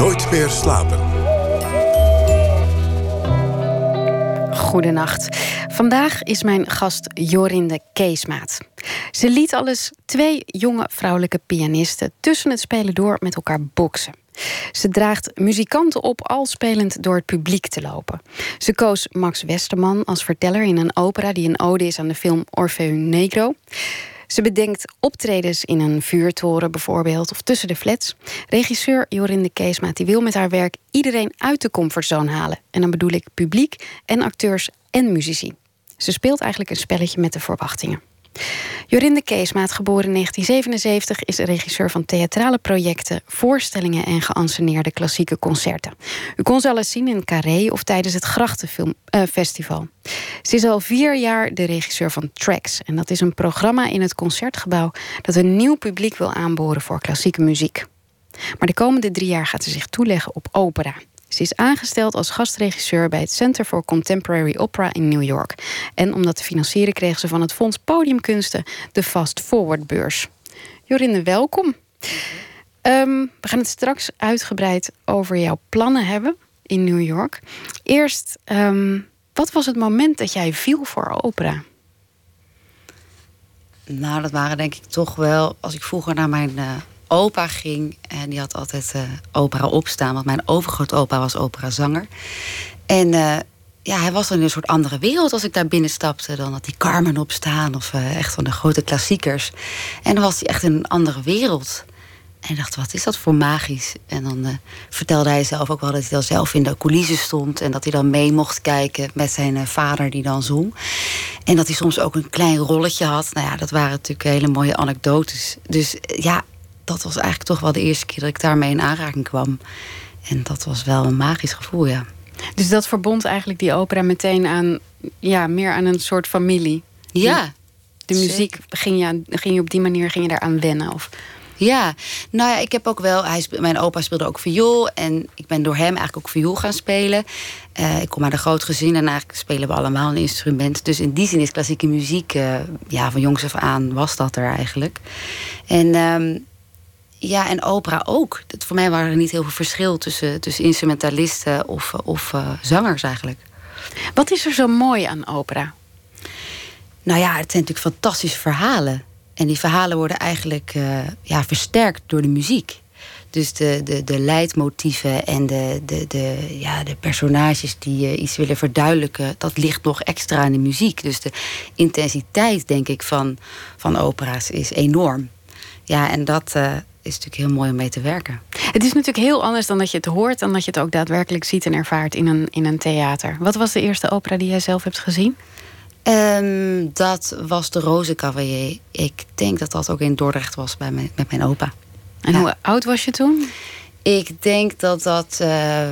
Nooit meer slapen. Goedenacht. Vandaag is mijn gast Jorinde Keesmaat. Ze liet alles twee jonge vrouwelijke pianisten tussen het spelen door met elkaar boksen. Ze draagt muzikanten op al spelend door het publiek te lopen. Ze koos Max Westerman als verteller in een opera die een ode is aan de film Orfeo Negro. Ze bedenkt optredens in een vuurtoren bijvoorbeeld of tussen de flats. Regisseur Jorinde Keesmaat die wil met haar werk iedereen uit de comfortzone halen. En dan bedoel ik publiek en acteurs en muzici. Ze speelt eigenlijk een spelletje met de verwachtingen. Jorinde Keesmaat, geboren in 1977, is regisseur van theatrale projecten, voorstellingen en geanceneerde klassieke concerten. U kon ze al eens zien in Carré of tijdens het Grachtenfestival. Uh, ze is al vier jaar de regisseur van Tracks. En dat is een programma in het concertgebouw dat een nieuw publiek wil aanboren voor klassieke muziek. Maar de komende drie jaar gaat ze zich toeleggen op opera. Ze is aangesteld als gastregisseur bij het Center for Contemporary Opera in New York. En om dat te financieren kreeg ze van het Fonds Podiumkunsten de Fast Forward beurs. Jorinde, welkom. Um, we gaan het straks uitgebreid over jouw plannen hebben in New York. Eerst, um, wat was het moment dat jij viel voor opera? Nou, dat waren denk ik toch wel, als ik vroeger naar mijn uh, opa ging. En die had altijd uh, opera opstaan. Want mijn overgrootopa was operazanger. En uh, ja, hij was dan in een soort andere wereld als ik daar binnenstapte. Dan had hij Carmen opstaan of uh, echt van de grote klassiekers. En dan was hij echt in een andere wereld. En ik dacht, wat is dat voor magisch? En dan vertelde hij zelf ook wel dat hij dan zelf in de coulissen stond. En dat hij dan mee mocht kijken met zijn vader die dan zong. En dat hij soms ook een klein rolletje had. Nou ja, dat waren natuurlijk hele mooie anekdotes. Dus ja, dat was eigenlijk toch wel de eerste keer dat ik daarmee in aanraking kwam. En dat was wel een magisch gevoel, ja. Dus dat verbond eigenlijk die opera meteen aan, ja, meer aan een soort familie. Ja. De muziek ging je, ging je op die manier ging je daaraan wennen? Of? Ja, nou ja, ik heb ook wel. Hij, mijn opa speelde ook viool. En ik ben door hem eigenlijk ook viool gaan spelen. Uh, ik kom uit een groot gezin en eigenlijk spelen we allemaal een instrument. Dus in die zin is klassieke muziek, uh, ja, van jongs af aan was dat er eigenlijk. En um, ja, en opera ook. Dat, voor mij waren er niet heel veel verschil tussen, tussen instrumentalisten of, of uh, zangers eigenlijk. Wat is er zo mooi aan opera? Nou ja, het zijn natuurlijk fantastische verhalen. En die verhalen worden eigenlijk uh, ja, versterkt door de muziek. Dus de, de, de leidmotieven en de, de, de, ja, de personages die uh, iets willen verduidelijken, dat ligt nog extra in de muziek. Dus de intensiteit, denk ik, van, van opera's is enorm. Ja, en dat, uh, is natuurlijk heel mooi om mee te werken. Het is natuurlijk heel anders dan dat je het hoort... dan dat je het ook daadwerkelijk ziet en ervaart in een, in een theater. Wat was de eerste opera die jij zelf hebt gezien? Um, dat was de Rozencavalier. Ik denk dat dat ook in Dordrecht was bij mijn, met mijn opa. En ja. hoe oud was je toen? Ik denk dat dat... Uh,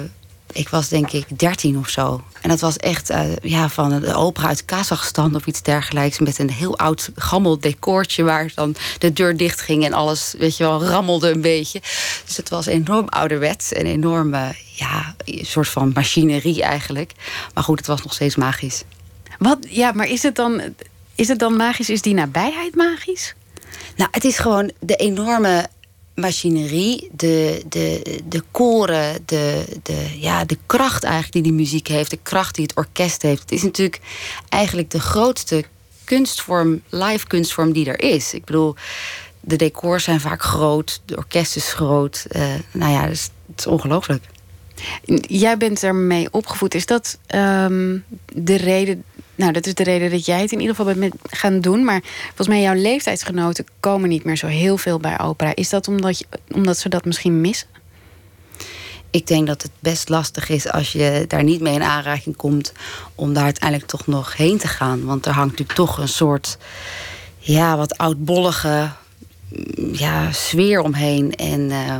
ik was denk ik dertien of zo. En dat was echt uh, ja, van de opera uit Kazachstan of iets dergelijks. Met een heel oud gammel decoortje waar dan de deur dicht ging en alles, weet je wel, rammelde een beetje. Dus het was enorm ouderwets en enorme, ja, een soort van machinerie eigenlijk. Maar goed, het was nog steeds magisch. Wat, ja, maar is het dan, is het dan magisch? Is die nabijheid magisch? Nou, het is gewoon de enorme machinerie, de, de, de koren, de, de, ja, de kracht eigenlijk die die muziek heeft, de kracht die het orkest heeft. Het is natuurlijk eigenlijk de grootste kunstvorm, live kunstvorm die er is. Ik bedoel, de decors zijn vaak groot, de orkest is groot. Uh, nou ja, dus het is ongelooflijk. Jij bent ermee opgevoed. Is dat um, de reden nou, dat is de reden dat jij het in ieder geval bent gaan doen. Maar volgens mij, jouw leeftijdsgenoten komen niet meer zo heel veel bij opera. Is dat omdat, je, omdat ze dat misschien missen? Ik denk dat het best lastig is als je daar niet mee in aanraking komt... om daar uiteindelijk toch nog heen te gaan. Want er hangt natuurlijk toch een soort... ja, wat oudbollige ja, sfeer omheen. En uh,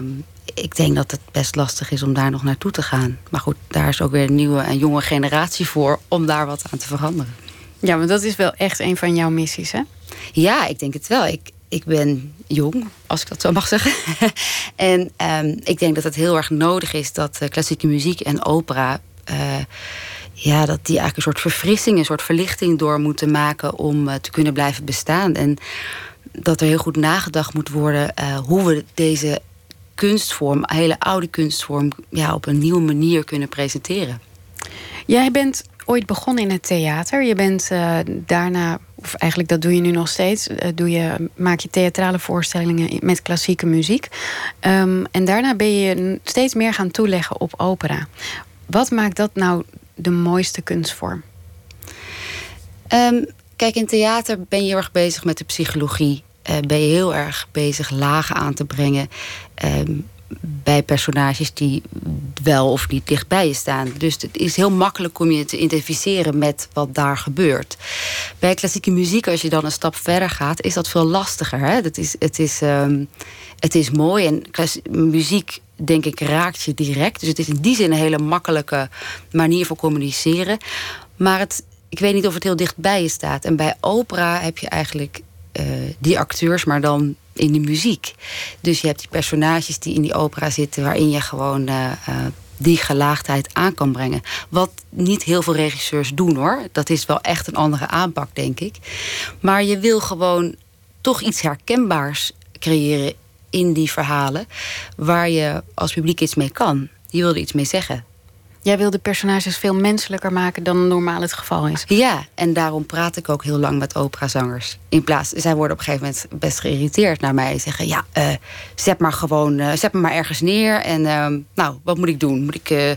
ik denk dat het best lastig is om daar nog naartoe te gaan. Maar goed, daar is ook weer een nieuwe en jonge generatie voor om daar wat aan te veranderen. Ja, maar dat is wel echt een van jouw missies, hè? Ja, ik denk het wel. Ik, ik ben jong, als ik dat zo mag zeggen. en um, ik denk dat het heel erg nodig is dat uh, klassieke muziek en opera. Uh, ja, dat die eigenlijk een soort verfrissing, een soort verlichting door moeten maken om uh, te kunnen blijven bestaan. En dat er heel goed nagedacht moet worden hoe we deze kunstvorm, een hele oude kunstvorm, ja, op een nieuwe manier kunnen presenteren. Jij bent ooit begonnen in het theater. Je bent uh, daarna, of eigenlijk dat doe je nu nog steeds, uh, doe je, maak je theatrale voorstellingen met klassieke muziek. Um, en daarna ben je steeds meer gaan toeleggen op opera. Wat maakt dat nou de mooiste kunstvorm? Um, kijk, in theater ben je heel erg bezig met de psychologie. Uh, ben je heel erg bezig lagen aan te brengen. Um, bij personages die wel of niet dichtbij je staan. Dus het is heel makkelijk om je te identificeren met wat daar gebeurt. Bij klassieke muziek, als je dan een stap verder gaat, is dat veel lastiger. Hè? Dat is, het, is, um, het is mooi en muziek, denk ik, raakt je direct. Dus het is in die zin een hele makkelijke manier voor communiceren. Maar het, ik weet niet of het heel dichtbij je staat. En bij opera heb je eigenlijk die acteurs, maar dan in de muziek. Dus je hebt die personages die in die opera zitten, waarin je gewoon uh, uh, die gelaagdheid aan kan brengen. Wat niet heel veel regisseurs doen hoor. Dat is wel echt een andere aanpak, denk ik. Maar je wil gewoon toch iets herkenbaars creëren in die verhalen, waar je als publiek iets mee kan. Je wil er iets mee zeggen. Jij wil de personages veel menselijker maken dan normaal het geval is. Ja, en daarom praat ik ook heel lang met operazangers. In plaats, zij worden op een gegeven moment best geïrriteerd naar mij. Zeggen, ja, uh, zet maar gewoon, uh, zet me maar ergens neer. En uh, nou, wat moet ik doen? Moet ik eh,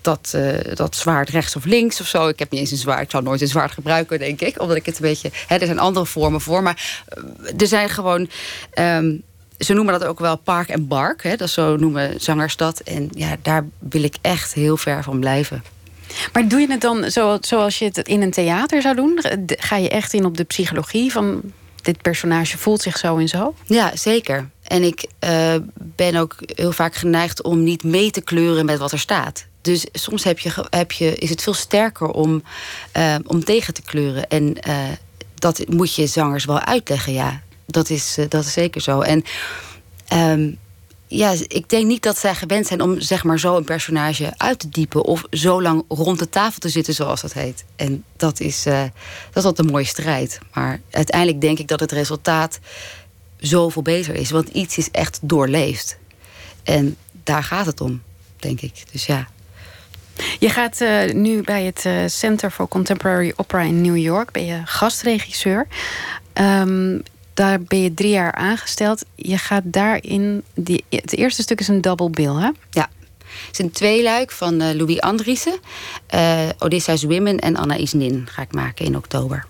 dat, dat zwaard rechts of links of zo? Ik heb niet eens een zwaard. Ik zou nooit een zwaard gebruiken, denk ik. Omdat ik het een beetje... Hè, er zijn andere vormen voor. Maar er zijn gewoon... Um, ze noemen dat ook wel park en bark. Hè? Dat zo noemen zangers dat. En ja, daar wil ik echt heel ver van blijven. Maar doe je het dan zoals je het in een theater zou doen? Ga je echt in op de psychologie van dit personage voelt zich zo en zo? Ja, zeker. En ik uh, ben ook heel vaak geneigd om niet mee te kleuren met wat er staat. Dus soms heb je, heb je, is het veel sterker om, uh, om tegen te kleuren. En uh, dat moet je zangers wel uitleggen, ja dat is, uh, dat is zeker zo. En um, ja, ik denk niet dat zij gewend zijn om zeg maar zo een personage uit te diepen of zo lang rond de tafel te zitten, zoals dat heet. En dat is, uh, dat is altijd een mooie strijd. Maar uiteindelijk denk ik dat het resultaat zoveel beter is, want iets is echt doorleefd. En daar gaat het om, denk ik. Dus ja. Je gaat uh, nu bij het Center for Contemporary Opera in New York, ben je gastregisseur. Um, daar ben je drie jaar aangesteld. Je gaat daarin. Die, het eerste stuk is een double bill, hè? Ja. Het is een tweeluik van uh, Louis Andriessen, uh, Odysseus Women en Anaïs Nin ga ik maken in oktober.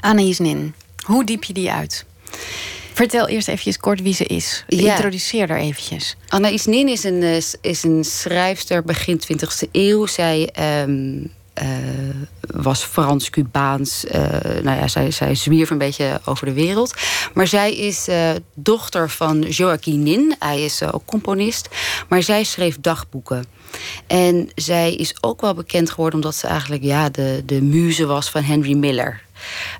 Anaïs Nin, hoe diep je die uit? Vertel eerst even kort wie ze is. Ja. Introduceer haar eventjes. Anaïs Nin is een, eh, is een schrijfster begin 20e eeuw. Zij um, uh, was Frans-Cubaans. Uh, nou ja, zij, zij zwierf een beetje over de wereld. Maar zij is uh, dochter van Joaquin Nin. Hij is ook componist. Maar zij schreef dagboeken. En zij is ook wel bekend geworden omdat ze eigenlijk ja, de, de muze was van Henry Miller.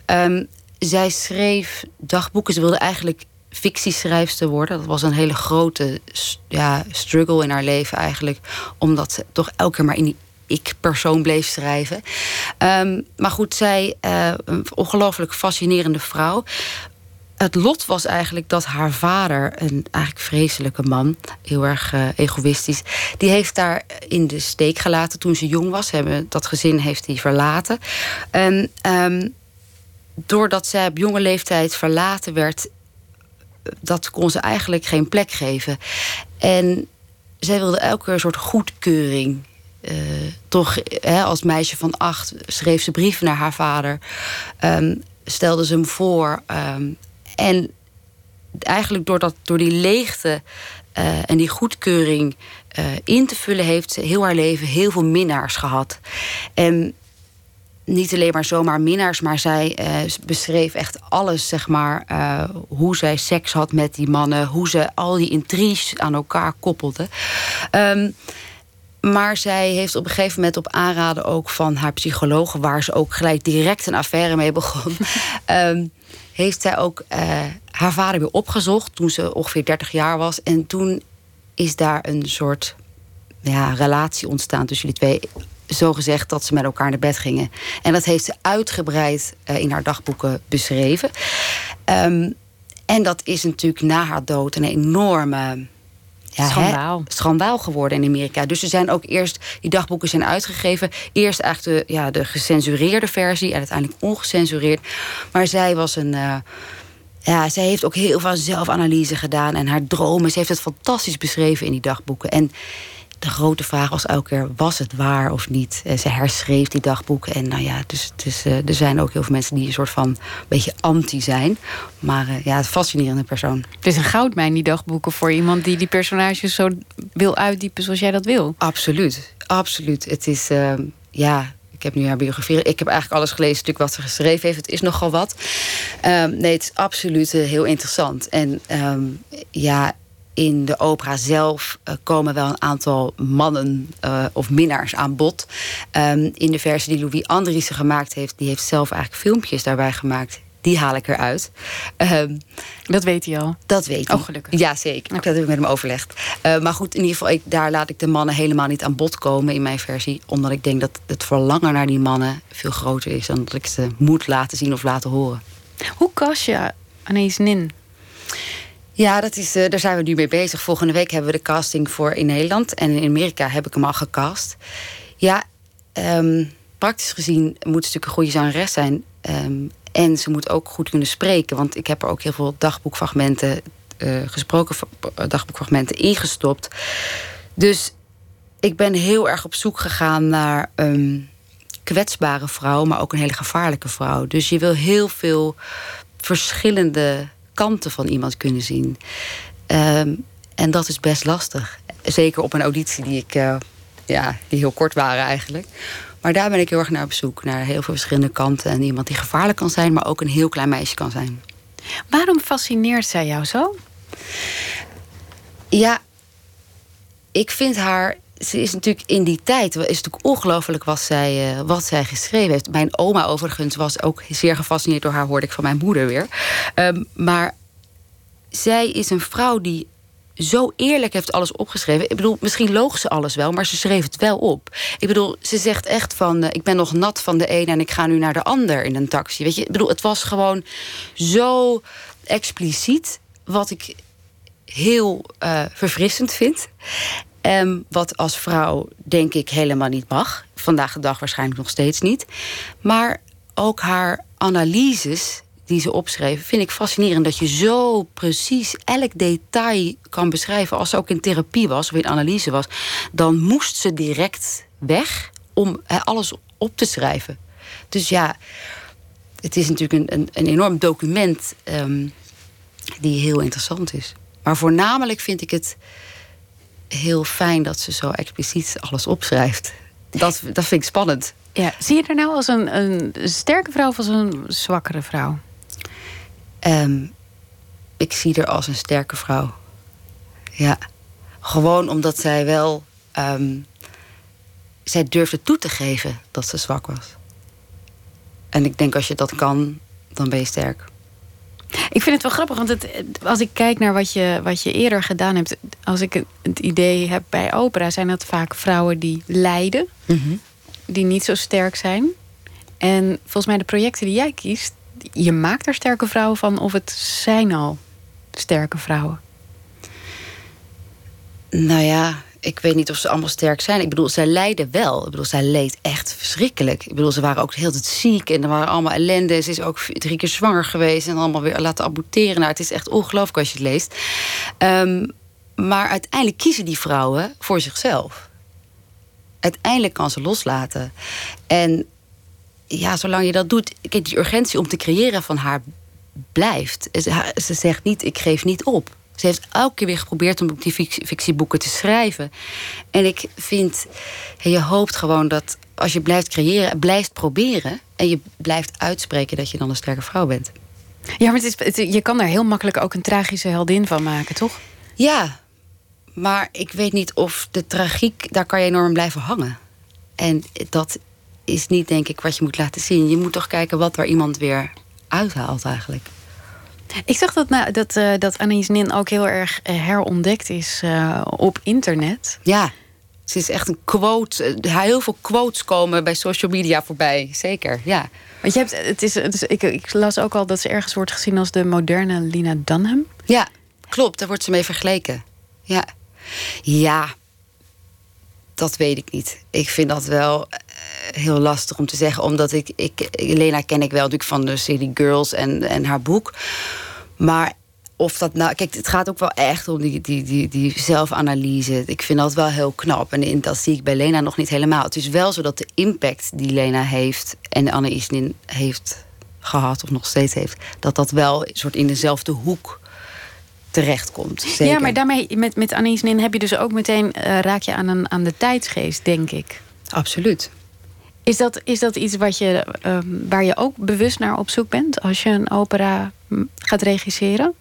Um, zij schreef dagboeken. Ze wilde eigenlijk fictieschrijfster worden. Dat was een hele grote ja, struggle in haar leven eigenlijk. Omdat ze toch elke keer maar in die ik-persoon bleef schrijven. Um, maar goed, zij, uh, een ongelooflijk fascinerende vrouw. Het lot was eigenlijk dat haar vader, een eigenlijk vreselijke man, heel erg uh, egoïstisch, die heeft haar in de steek gelaten toen ze jong was. Hebben, dat gezin heeft hij verlaten. En um, doordat zij op jonge leeftijd verlaten werd, dat kon ze eigenlijk geen plek geven. En zij wilde elke keer een soort goedkeuring toch hè, als meisje van acht schreef ze brieven naar haar vader. Um, stelde ze hem voor. Um, en eigenlijk door, dat, door die leegte uh, en die goedkeuring uh, in te vullen, heeft ze heel haar leven heel veel minnaars gehad. En niet alleen maar zomaar minnaars, maar zij beschreef echt alles, zeg maar. Hoe zij seks had met die mannen, hoe ze al die intriges aan elkaar koppelde. Um, maar zij heeft op een gegeven moment op aanraden ook van haar psycholoog, waar ze ook gelijk direct een affaire mee begon, um, heeft zij ook uh, haar vader weer opgezocht toen ze ongeveer 30 jaar was. En toen is daar een soort ja, relatie ontstaan tussen jullie twee. Zo gezegd dat ze met elkaar naar bed gingen. En dat heeft ze uitgebreid uh, in haar dagboeken beschreven. Um, en dat is natuurlijk na haar dood een enorme ja, schandaal. Hè, schandaal geworden in Amerika. Dus er zijn ook eerst, die dagboeken zijn uitgegeven. Eerst eigenlijk de, ja, de gecensureerde versie en uiteindelijk ongecensureerd. Maar zij was een. Uh, ja, zij heeft ook heel veel zelfanalyse gedaan en haar dromen. Ze heeft het fantastisch beschreven in die dagboeken. En de grote vraag was elke keer: was het waar of niet? En ze herschreef die dagboeken. En nou ja, dus, dus uh, er zijn ook heel veel mensen die een soort van een beetje anti zijn. Maar uh, ja, het fascinerende persoon. Het is een goudmijn, die dagboeken, voor iemand die die personages zo wil uitdiepen zoals jij dat wil. Absoluut, absoluut. Het is, uh, ja, ik heb nu haar biografie. Ik heb eigenlijk alles gelezen natuurlijk wat ze geschreven heeft. Het is nogal wat. Um, nee, het is absoluut uh, heel interessant. En um, ja, in de opera zelf uh, komen wel een aantal mannen uh, of minnaars aan bod. Um, in de versie die Louis Andriessen gemaakt heeft, die heeft zelf eigenlijk filmpjes daarbij gemaakt. Die haal ik eruit. Um, dat weet hij al? Dat weet hij. Oh, gelukkig. Ja, zeker. Okay. Dat heb ik met hem overlegd. Uh, maar goed, in ieder geval, ik, daar laat ik de mannen helemaal niet aan bod komen in mijn versie. Omdat ik denk dat het verlangen naar die mannen veel groter is... dan dat ik ze moet laten zien of laten horen. Hoe kast je Anaïs Nin? Ja, dat is, uh, daar zijn we nu mee bezig. Volgende week hebben we de casting voor in Nederland. En in Amerika heb ik hem al gecast. Ja, um, praktisch gezien moet ze natuurlijk een goede zangeres zijn. Um, en ze moet ook goed kunnen spreken. Want ik heb er ook heel veel dagboekfragmenten, uh, gesproken dagboekfragmenten ingestopt. Dus ik ben heel erg op zoek gegaan naar een kwetsbare vrouw, maar ook een hele gevaarlijke vrouw. Dus je wil heel veel verschillende kanten van iemand kunnen zien. Um, en dat is best lastig. Zeker op een auditie die ik, uh, ja, die heel kort waren eigenlijk. Maar daar ben ik heel erg naar op zoek. Naar heel veel verschillende kanten. En iemand die gevaarlijk kan zijn, maar ook een heel klein meisje kan zijn. Waarom fascineert zij jou zo? Ja, ik vind haar. Ze is natuurlijk in die tijd. is natuurlijk ongelooflijk wat zij, uh, wat zij geschreven heeft. Mijn oma, overigens, was ook zeer gefascineerd door haar, hoorde ik van mijn moeder weer. Um, maar zij is een vrouw die zo eerlijk heeft alles opgeschreven. Ik bedoel, misschien loog ze alles wel, maar ze schreef het wel op. Ik bedoel, ze zegt echt van... Uh, ik ben nog nat van de ene en ik ga nu naar de ander in een taxi. Weet je, ik bedoel, het was gewoon zo expliciet... wat ik heel uh, verfrissend vind. Wat als vrouw denk ik helemaal niet mag. Vandaag de dag waarschijnlijk nog steeds niet. Maar ook haar analyses die ze opschreef, vind ik fascinerend dat je zo precies elk detail kan beschrijven. Als ze ook in therapie was of in analyse was, dan moest ze direct weg om alles op te schrijven. Dus ja, het is natuurlijk een, een, een enorm document um, die heel interessant is. Maar voornamelijk vind ik het heel fijn dat ze zo expliciet alles opschrijft. Dat, dat vind ik spannend. Ja. Zie je er nou als een, een sterke vrouw of als een zwakkere vrouw? Um, ik zie haar als een sterke vrouw. Ja. Gewoon omdat zij wel. Um, zij durfde toe te geven dat ze zwak was. En ik denk als je dat kan, dan ben je sterk. Ik vind het wel grappig, want het, als ik kijk naar wat je, wat je eerder gedaan hebt, als ik het idee heb bij opera, zijn dat vaak vrouwen die lijden, mm -hmm. die niet zo sterk zijn. En volgens mij de projecten die jij kiest, je maakt er sterke vrouwen van of het zijn al sterke vrouwen? Nou ja, ik weet niet of ze allemaal sterk zijn. Ik bedoel, zij lijden wel. Ik bedoel, zij leed echt verschrikkelijk. Ik bedoel, ze waren ook heel ziek en er waren allemaal ellende. Ze is ook drie keer zwanger geweest en allemaal weer laten aborteren. Nou, het is echt ongelooflijk als je het leest. Um, maar uiteindelijk kiezen die vrouwen voor zichzelf. Uiteindelijk kan ze loslaten. En ja, zolang je dat doet, kijk, die urgentie om te creëren van haar blijft. Ze zegt niet, ik geef niet op. Ze heeft elke keer weer geprobeerd om die fictieboeken te schrijven. En ik vind, je hoopt gewoon dat als je blijft creëren, blijft proberen en je blijft uitspreken dat je dan een sterke vrouw bent. Ja, maar het is, je kan daar heel makkelijk ook een tragische heldin van maken, toch? Ja, maar ik weet niet of de tragiek, daar kan je enorm blijven hangen. En dat is niet, denk ik, wat je moet laten zien. Je moet toch kijken wat er iemand weer uithaalt eigenlijk. Ik zag dat, nou, dat, uh, dat Nin ook heel erg uh, herontdekt is uh, op internet. Ja, ze is echt een quote. Heel veel quotes komen bij social media voorbij. Zeker, ja. Want je hebt, het is, het is, ik, ik las ook al dat ze ergens wordt gezien als de moderne Lina Dunham. Ja, klopt. Daar wordt ze mee vergeleken. Ja. Ja, dat weet ik niet. Ik vind dat wel eh, heel lastig om te zeggen. Omdat ik, ik Lena ken ik wel natuurlijk van de serie Girls en, en haar boek. Maar of dat nou. Kijk, het gaat ook wel echt om die, die, die, die zelfanalyse. Ik vind dat wel heel knap. En dat zie ik bij Lena nog niet helemaal. Het is wel zo dat de impact die Lena heeft en Anne Isnin heeft gehad, of nog steeds heeft, dat dat wel een soort in dezelfde hoek terechtkomt. Zeker. Ja, maar daarmee met, met Anne Isnin heb je dus ook meteen uh, raak je aan, een, aan de tijdsgeest, denk ik. Absoluut. Is dat, is dat iets wat je, uh, waar je ook bewust naar op zoek bent als je een opera mm, gaat regisseren?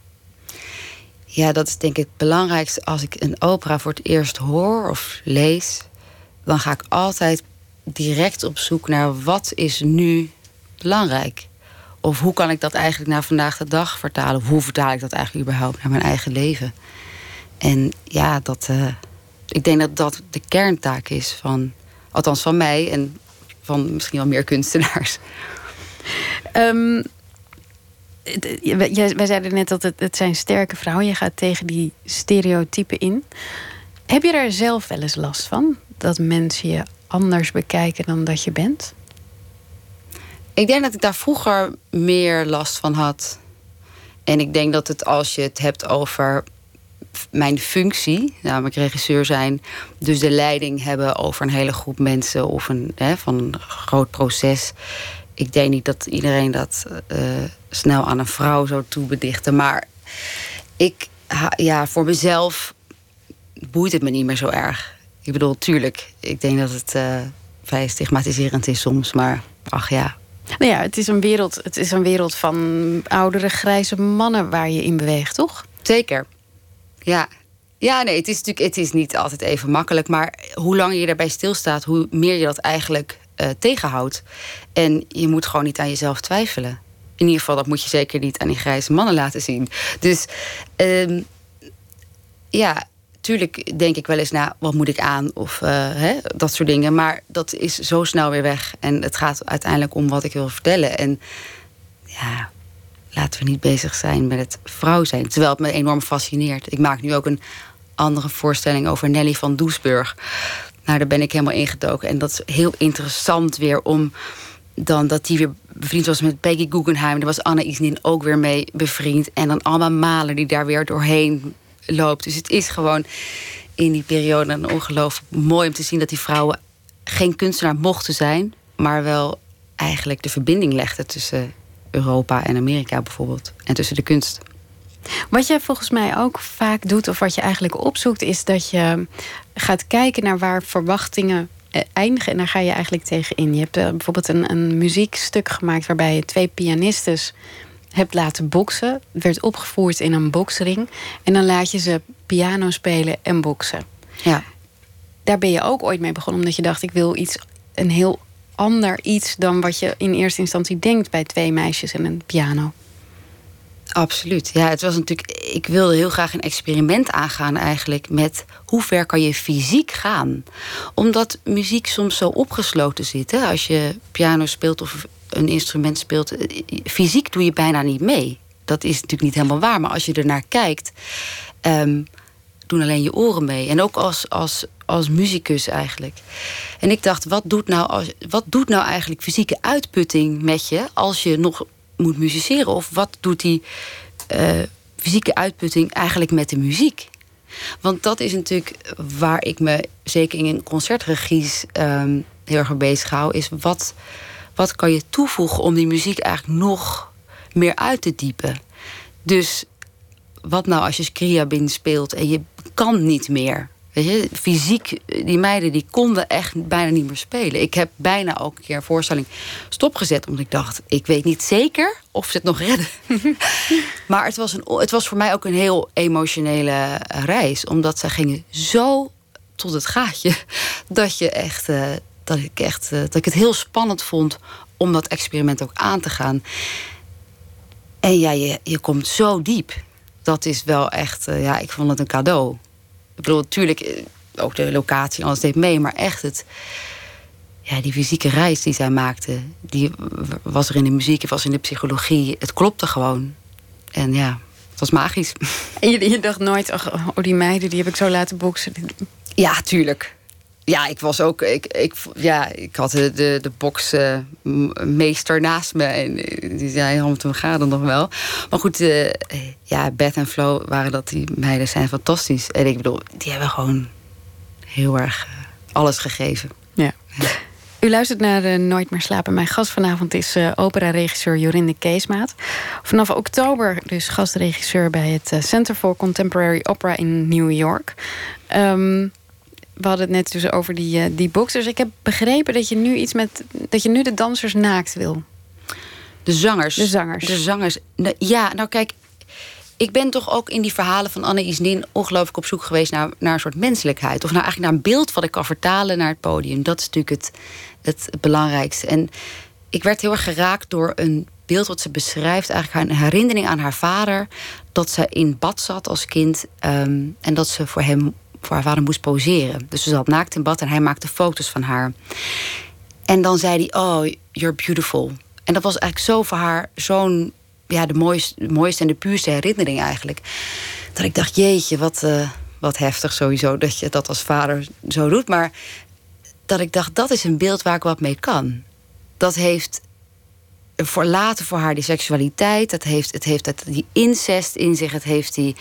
Ja, dat is denk ik het belangrijkste. Als ik een opera voor het eerst hoor of lees, dan ga ik altijd direct op zoek naar wat is nu belangrijk. Of hoe kan ik dat eigenlijk naar vandaag de dag vertalen? Hoe vertaal ik dat eigenlijk überhaupt naar mijn eigen leven? En ja, dat, uh, ik denk dat dat de kerntaak is van, althans van mij en van misschien wel meer kunstenaars. Um, wij zeiden net dat het, het zijn sterke vrouwen. Je gaat tegen die stereotypen in. Heb je daar zelf wel eens last van? Dat mensen je anders bekijken dan dat je bent? Ik denk dat ik daar vroeger meer last van had. En ik denk dat het als je het hebt over mijn functie, namelijk regisseur zijn, dus de leiding hebben over een hele groep mensen of een, hè, van een groot proces. Ik denk niet dat iedereen dat uh, snel aan een vrouw zou toebedichten. Maar ik, ja, voor mezelf boeit het me niet meer zo erg. Ik bedoel, tuurlijk, ik denk dat het uh, vrij stigmatiserend is soms, maar ach ja. Nou ja, het is, een wereld, het is een wereld van oudere grijze mannen waar je in beweegt, toch? Zeker. Ja, ja, nee, het is natuurlijk het is niet altijd even makkelijk. Maar hoe langer je daarbij stilstaat, hoe meer je dat eigenlijk uh, tegenhoudt. En je moet gewoon niet aan jezelf twijfelen in ieder geval, dat moet je zeker niet aan die grijze mannen laten zien. Dus um, ja, tuurlijk denk ik wel eens na, wat moet ik aan? Of uh, hè, dat soort dingen. Maar dat is zo snel weer weg. En het gaat uiteindelijk om wat ik wil vertellen. En ja, laten we niet bezig zijn met het vrouw zijn. Terwijl het me enorm fascineert. Ik maak nu ook een andere voorstelling over Nelly van Doesburg. Nou, daar ben ik helemaal ingedoken. En dat is heel interessant weer om dan dat die weer bevriend was met Peggy Guggenheim. Daar was Anne Isnin ook weer mee bevriend. En dan Alma Mahler die daar weer doorheen loopt. Dus het is gewoon in die periode ongelooflijk mooi om te zien... dat die vrouwen geen kunstenaar mochten zijn... maar wel eigenlijk de verbinding legden tussen Europa en Amerika bijvoorbeeld. En tussen de kunst. Wat jij volgens mij ook vaak doet, of wat je eigenlijk opzoekt, is dat je gaat kijken naar waar verwachtingen eh, eindigen. En daar ga je eigenlijk tegen in. Je hebt uh, bijvoorbeeld een, een muziekstuk gemaakt waarbij je twee pianistes hebt laten boksen. Het werd opgevoerd in een boksring. En dan laat je ze piano spelen en boksen. Ja. Daar ben je ook ooit mee begonnen, omdat je dacht: ik wil iets, een heel ander iets dan wat je in eerste instantie denkt bij twee meisjes en een piano. Absoluut. Ja, het was natuurlijk. Ik wilde heel graag een experiment aangaan, eigenlijk. Met hoe ver kan je fysiek gaan? Omdat muziek soms zo opgesloten zit. Hè? Als je piano speelt of een instrument speelt, eh, fysiek doe je bijna niet mee. Dat is natuurlijk niet helemaal waar. Maar als je er naar kijkt, um, doen alleen je oren mee. En ook als, als, als muzikus eigenlijk. En ik dacht, wat doet, nou als, wat doet nou eigenlijk fysieke uitputting met je als je nog moet musiceren? Of wat doet die uh, fysieke uitputting eigenlijk met de muziek? Want dat is natuurlijk waar ik me zeker in concertregies um, heel erg mee bezig hou. Is wat, wat kan je toevoegen om die muziek eigenlijk nog meer uit te diepen? Dus wat nou als je Scriabin speelt en je kan niet meer? Weet je, fysiek, die meiden die konden echt bijna niet meer spelen. Ik heb bijna ook een keer voorstelling stopgezet. Omdat ik dacht, ik weet niet zeker of ze het nog redden. maar het was, een, het was voor mij ook een heel emotionele reis. Omdat zij gingen zo tot het gaatje. Dat, je echt, uh, dat, ik echt, dat ik het heel spannend vond om dat experiment ook aan te gaan. En ja, je, je komt zo diep. Dat is wel echt, ja, ik vond het een cadeau. Ik bedoel, natuurlijk, eh, ook de locatie, alles deed mee, maar echt het. Ja, die fysieke reis die zij maakte, die was er in de muziek, was in de psychologie. Het klopte gewoon. En ja, Het was magisch. En je, je dacht nooit, oh, die meiden, die heb ik zo laten boksen. Ja, tuurlijk. Ja, ik was ook. Ik, ik, ja, ik had de, de, de boksmeester naast me. En eh, die zei: Ham, toen gaat het nog wel. Maar goed, uh, ja, Beth en Flo waren dat. Die meiden zijn fantastisch. En ik bedoel, die hebben gewoon heel erg alles gegeven. Ja. U luistert naar Nooit meer slapen. Mijn gast vanavond is opera-regisseur Jorinde Keesmaat. Vanaf oktober dus gastregisseur bij het Center for Contemporary Opera in New York. Um, we hadden het net dus over die, die boxers. Ik heb begrepen dat je nu iets met. dat je nu de dansers naakt wil. De zangers. De zangers. De zangers. Ja, nou kijk, ik ben toch ook in die verhalen van Anne Isnin ongelooflijk op zoek geweest naar, naar een soort menselijkheid. Of naar, eigenlijk naar een beeld wat ik kan vertalen naar het podium. Dat is natuurlijk het, het, belangrijkste. En ik werd heel erg geraakt door een beeld wat ze beschrijft. Eigenlijk een herinnering aan haar vader. Dat ze in bad zat als kind. Ehm, en dat ze voor hem, voor haar vader moest poseren. Dus ze zat naakt in bad en hij maakte foto's van haar. En dan zei hij, oh, you're beautiful. En dat was eigenlijk zo voor haar zo'n ja, de, mooiste, mooiste en de puurste herinnering eigenlijk. Dat ik dacht, jeetje, wat, uh, wat heftig sowieso dat je dat als vader zo doet. Maar dat ik dacht, dat is een beeld waar ik wat mee kan. Dat heeft voor later voor haar die seksualiteit. Dat heeft, het heeft dat, die incest in zich. Het heeft, die,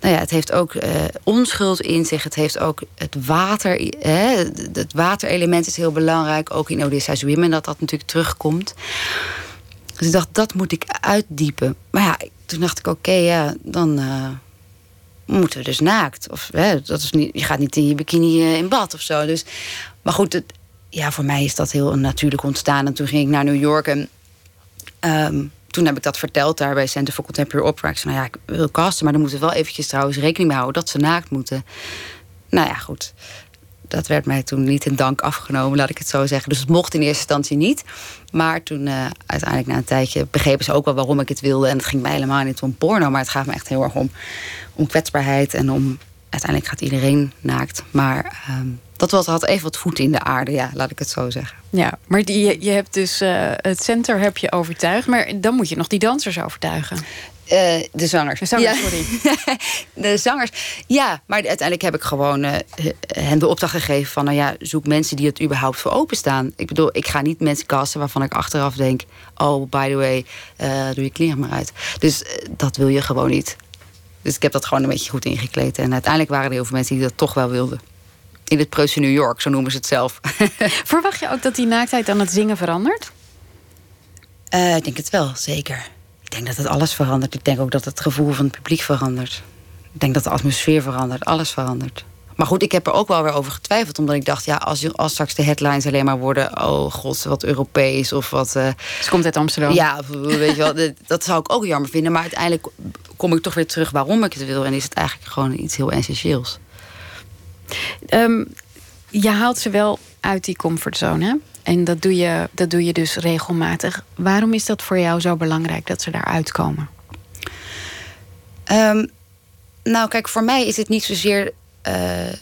nou ja, het heeft ook uh, onschuld in zich. Het heeft ook het water. Hè, het waterelement is heel belangrijk. Ook in Odysseus Women dat dat natuurlijk terugkomt. Dus ik dacht, dat moet ik uitdiepen. Maar ja, toen dacht ik, oké, ja, dan uh, moeten we dus naakt. Of hè, dat is niet, je gaat niet in je bikini uh, in bad of zo. Dus, maar goed, het, ja, voor mij is dat heel natuurlijk ontstaan. En toen ging ik naar New York en um, toen heb ik dat verteld daar bij Center for Contemporary Opera. Ik zei, nou ja, ik wil casten, maar dan moeten we wel eventjes trouwens rekening mee houden dat ze naakt moeten. Nou ja, goed dat werd mij toen niet in dank afgenomen, laat ik het zo zeggen. Dus het mocht in eerste instantie niet. Maar toen uh, uiteindelijk na een tijdje begrepen ze ook wel waarom ik het wilde. En het ging mij helemaal niet om porno, maar het gaat me echt heel erg om, om kwetsbaarheid en om. Uiteindelijk gaat iedereen naakt. Maar um, dat was, had even wat voeten in de aarde, ja, laat ik het zo zeggen. Ja, maar je, je hebt dus uh, het center heb je overtuigd, maar dan moet je nog die dansers overtuigen. Uh, de zangers. De zangers, ja. sorry. de zangers. Ja, maar uiteindelijk heb ik gewoon uh, hen de opdracht gegeven van... nou ja, zoek mensen die het überhaupt voor openstaan. Ik bedoel, ik ga niet mensen casten waarvan ik achteraf denk... oh, by the way, uh, doe je kleren maar uit. Dus dat wil je gewoon niet. Dus ik heb dat gewoon een beetje goed ingekleed. En uiteindelijk waren er heel veel mensen die dat toch wel wilden. In het Preutse New York, zo noemen ze het zelf. Verwacht je ook dat die naaktheid aan het zingen verandert? ik denk het wel, zeker. Ik denk dat het alles verandert. Ik denk ook dat het gevoel van het publiek verandert. Ik denk dat de atmosfeer verandert. Alles verandert. Maar goed, ik heb er ook wel weer over getwijfeld. Omdat ik dacht, ja, als, als straks de headlines alleen maar worden... oh god, wat Europees of wat... Uh, Ze komt uit Amsterdam. Ja, weet je wel, dat zou ik ook jammer vinden. Maar uiteindelijk kom ik toch weer terug waarom ik het wil. En is het eigenlijk gewoon iets heel essentieels. Um, je haalt ze wel uit die comfortzone? En dat doe, je, dat doe je dus regelmatig. Waarom is dat voor jou zo belangrijk dat ze daaruit komen? Um, nou, kijk, voor mij is het niet zozeer. Uh,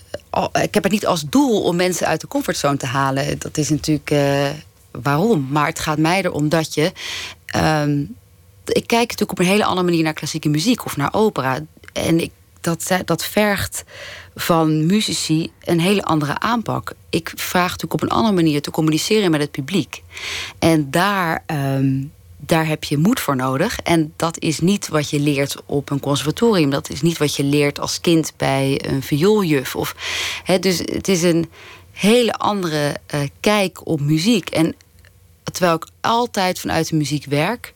ik heb het niet als doel om mensen uit de comfortzone te halen. Dat is natuurlijk uh, waarom. Maar het gaat mij erom dat je. Um, ik kijk natuurlijk op een hele andere manier naar klassieke muziek of naar opera. En ik, dat, dat vergt van muzici een hele andere aanpak. Ik vraag natuurlijk op een andere manier te communiceren met het publiek. En daar, um, daar heb je moed voor nodig. En dat is niet wat je leert op een conservatorium. Dat is niet wat je leert als kind bij een viooljuf. Of, dus het is een hele andere uh, kijk op muziek. En terwijl ik altijd vanuit de muziek werk,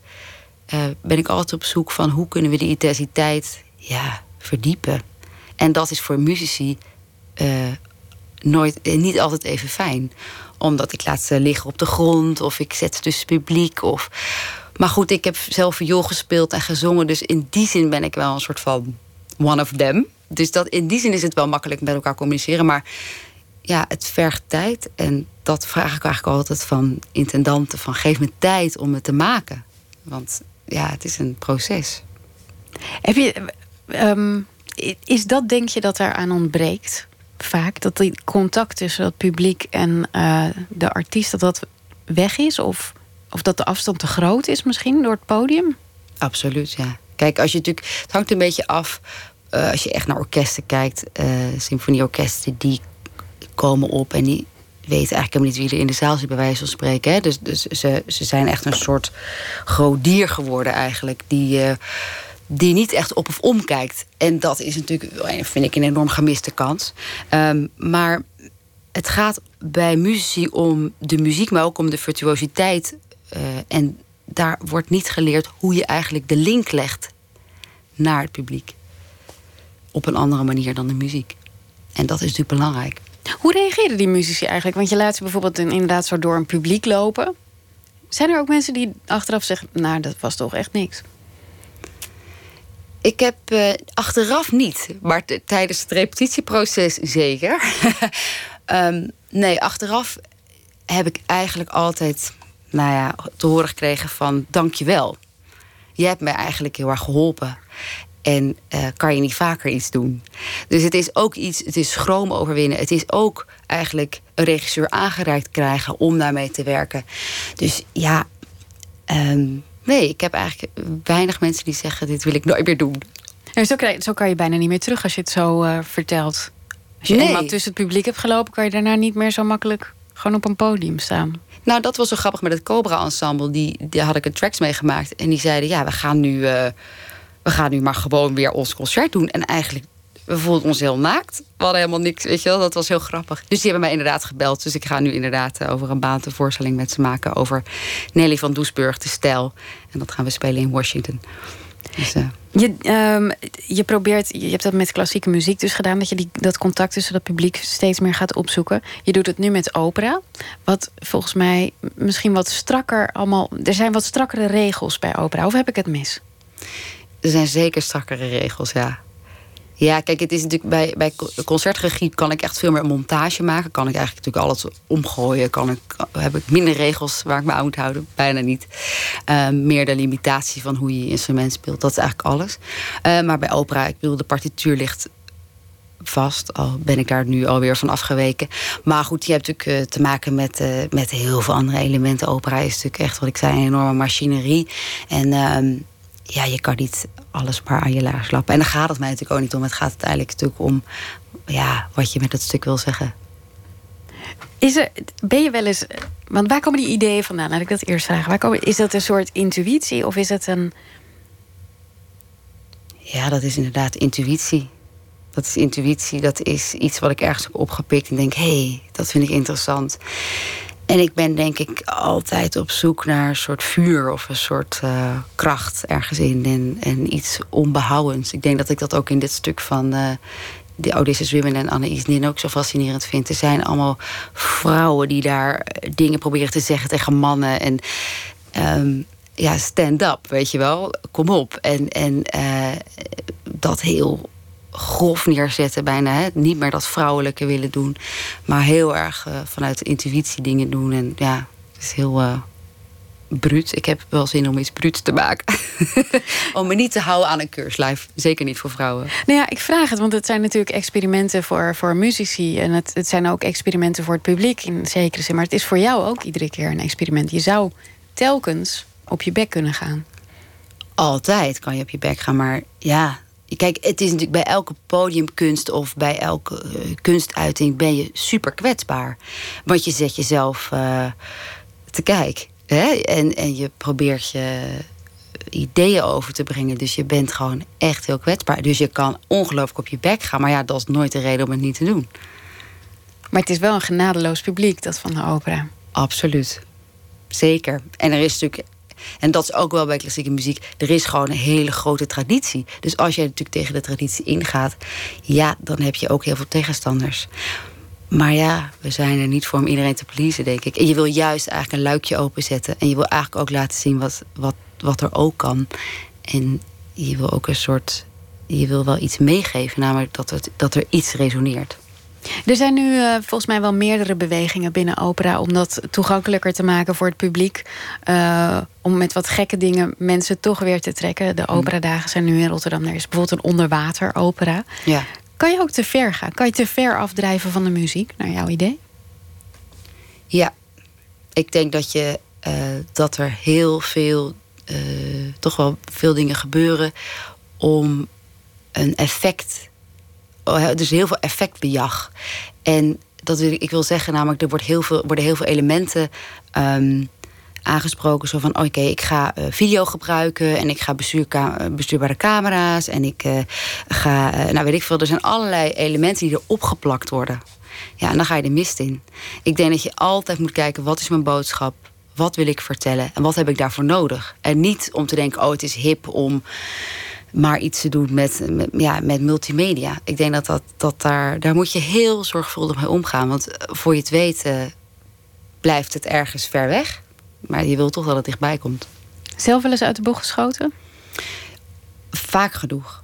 uh, ben ik altijd op zoek van hoe kunnen we die intensiteit ja, verdiepen. En dat is voor muzici uh, nooit, eh, niet altijd even fijn. Omdat ik laat ze liggen op de grond of ik zet ze tussen publiek. Of... Maar goed, ik heb zelf viool gespeeld en gezongen. Dus in die zin ben ik wel een soort van one of them. Dus dat, in die zin is het wel makkelijk met elkaar communiceren. Maar ja, het vergt tijd. En dat vraag ik eigenlijk altijd van intendanten. Van geef me tijd om het te maken. Want ja, het is een proces. Heb je... Um is dat, denk je, dat er aan ontbreekt? Vaak dat die contact tussen het publiek en uh, de artiest dat dat weg is? Of, of dat de afstand te groot is misschien door het podium? Absoluut, ja. Kijk, als je natuurlijk, het hangt een beetje af. Uh, als je echt naar orkesten kijkt, uh, symfonieorkesten die komen op en die weten eigenlijk helemaal niet wie er in de zaal zit, bij wijze van spreken. Hè? Dus, dus ze, ze zijn echt een soort groot dier geworden, eigenlijk. Die, die niet echt op of omkijkt. En dat is natuurlijk, vind ik, een enorm gemiste kans. Um, maar het gaat bij muzici om de muziek, maar ook om de virtuositeit. Uh, en daar wordt niet geleerd hoe je eigenlijk de link legt naar het publiek. Op een andere manier dan de muziek. En dat is natuurlijk belangrijk. Hoe reageren die muzici eigenlijk? Want je laat ze bijvoorbeeld inderdaad zo door een publiek lopen. Zijn er ook mensen die achteraf zeggen: Nou, dat was toch echt niks? Ik heb uh, achteraf niet, maar tijdens het repetitieproces zeker. um, nee, achteraf heb ik eigenlijk altijd nou ja, te horen gekregen van dankjewel. Je hebt mij eigenlijk heel erg geholpen. En uh, kan je niet vaker iets doen? Dus het is ook iets, het is schroom overwinnen. Het is ook eigenlijk een regisseur aangereikt krijgen om daarmee te werken. Dus ja, um, nee, ik heb eigenlijk weinig mensen die zeggen: dit wil ik nooit meer doen. En zo, zo kan je bijna niet meer terug als je het zo uh, vertelt. Als je nee. eenmaal tussen het publiek hebt gelopen, kan je daarna niet meer zo makkelijk gewoon op een podium staan. Nou, dat was zo grappig met het Cobra Ensemble. Die, die had ik een tracks meegemaakt. En die zeiden: ja, we gaan nu. Uh, we gaan nu maar gewoon weer ons concert doen. En eigenlijk, we voelden ons heel naakt. We hadden helemaal niks, weet je wel. Dat was heel grappig. Dus die hebben mij inderdaad gebeld. Dus ik ga nu inderdaad eh, over een maand een voorstelling met ze maken... over Nelly van Doesburg, de stijl. En dat gaan we spelen in Washington. Dus, uh... je, um, je probeert, je hebt dat met klassieke muziek dus gedaan... dat je die, dat contact tussen dat publiek steeds meer gaat opzoeken. Je doet het nu met opera. Wat volgens mij misschien wat strakker allemaal... Er zijn wat strakkere regels bij opera. Of heb ik het mis? Er zijn zeker strakkere regels, ja. Ja, kijk, het is natuurlijk bij, bij concertregie kan ik echt veel meer montage maken. Kan ik eigenlijk natuurlijk alles omgooien. Kan ik, heb ik minder regels waar ik me aan moet houden? Bijna niet. Uh, meer de limitatie van hoe je instrument speelt. Dat is eigenlijk alles. Uh, maar bij opera, ik bedoel, de partituur ligt vast. Al ben ik daar nu alweer van afgeweken. Maar goed, je hebt natuurlijk uh, te maken met, uh, met heel veel andere elementen. Opera is natuurlijk echt, wat ik zei, een enorme machinerie. En ehm, ja, je kan niet alles maar aan je laars lappen. En dan gaat het mij natuurlijk ook niet om. Het gaat uiteindelijk natuurlijk om ja, wat je met dat stuk wil zeggen. Is er, ben je wel eens. Want waar komen die ideeën vandaan? Laat ik dat eerst vragen. Waar komen, is dat een soort intuïtie of is het een. Ja, dat is inderdaad intuïtie. Dat is intuïtie. Dat is iets wat ik ergens heb opgepikt en denk: hé, hey, dat vind ik interessant. En ik ben denk ik altijd op zoek naar een soort vuur of een soort uh, kracht ergens in. En, iets onbehoudends. Ik denk dat ik dat ook in dit stuk van uh, de Odysseus Women en Anne Nin ook zo fascinerend vind. Er zijn allemaal vrouwen die daar dingen proberen te zeggen tegen mannen. En um, ja, stand up, weet je wel. Kom op. En, en uh, dat heel grof neerzetten, bijna. Hè? Niet meer dat vrouwelijke willen doen, maar heel erg uh, vanuit de intuïtie dingen doen. En ja, het is heel uh, bruut. Ik heb wel zin om iets bruuts te maken. om me niet te houden aan een keurslijf. Zeker niet voor vrouwen. Nou ja, ik vraag het, want het zijn natuurlijk experimenten voor, voor muzici. En het, het zijn ook experimenten voor het publiek in zekere zin. Maar het is voor jou ook iedere keer een experiment. Je zou telkens op je bek kunnen gaan. Altijd kan je op je bek gaan, maar ja, Kijk, het is natuurlijk bij elke podiumkunst of bij elke uh, kunstuiting ben je super kwetsbaar. Want je zet jezelf uh, te kijk. Hè? En, en je probeert je ideeën over te brengen. Dus je bent gewoon echt heel kwetsbaar. Dus je kan ongelooflijk op je bek gaan. Maar ja, dat is nooit de reden om het niet te doen. Maar het is wel een genadeloos publiek, dat van de opera. Absoluut. Zeker. En er is natuurlijk en dat is ook wel bij klassieke muziek. Er is gewoon een hele grote traditie. Dus als jij natuurlijk tegen de traditie ingaat, ja, dan heb je ook heel veel tegenstanders. Maar ja, we zijn er niet voor om iedereen te pleasen, denk ik. En je wil juist eigenlijk een luikje openzetten. En je wil eigenlijk ook laten zien wat, wat, wat er ook kan. En je wil ook een soort. Je wil wel iets meegeven, namelijk dat, het, dat er iets resoneert. Er zijn nu uh, volgens mij wel meerdere bewegingen binnen opera om dat toegankelijker te maken voor het publiek. Uh, om met wat gekke dingen mensen toch weer te trekken. De mm. operadagen zijn nu in Rotterdam. Er is bijvoorbeeld een onderwateropera. Ja. Kan je ook te ver gaan? Kan je te ver afdrijven van de muziek, naar jouw idee? Ja, ik denk dat, je, uh, dat er heel veel eh, toch wel veel dingen gebeuren om een effect. Oh, dus heel veel effectbejag. En dat wil, ik wil zeggen, namelijk, er wordt heel veel, worden heel veel elementen um, aangesproken. Zo van, oké, ik ga uh, video gebruiken en ik ga bestuurbare camera's en ik uh, ga, nou weet ik veel, er zijn allerlei elementen die er opgeplakt worden. Ja, en dan ga je de mist in. Ik denk dat je altijd moet kijken, wat is mijn boodschap? Wat wil ik vertellen en wat heb ik daarvoor nodig? En niet om te denken, oh, het is hip om maar iets te doen met, ja, met multimedia. Ik denk dat, dat, dat daar, daar moet je heel zorgvuldig mee omgaan. Want voor je het weet blijft het ergens ver weg. Maar je wilt toch dat het dichtbij komt. Zelf wel eens uit de bocht geschoten? Vaak genoeg.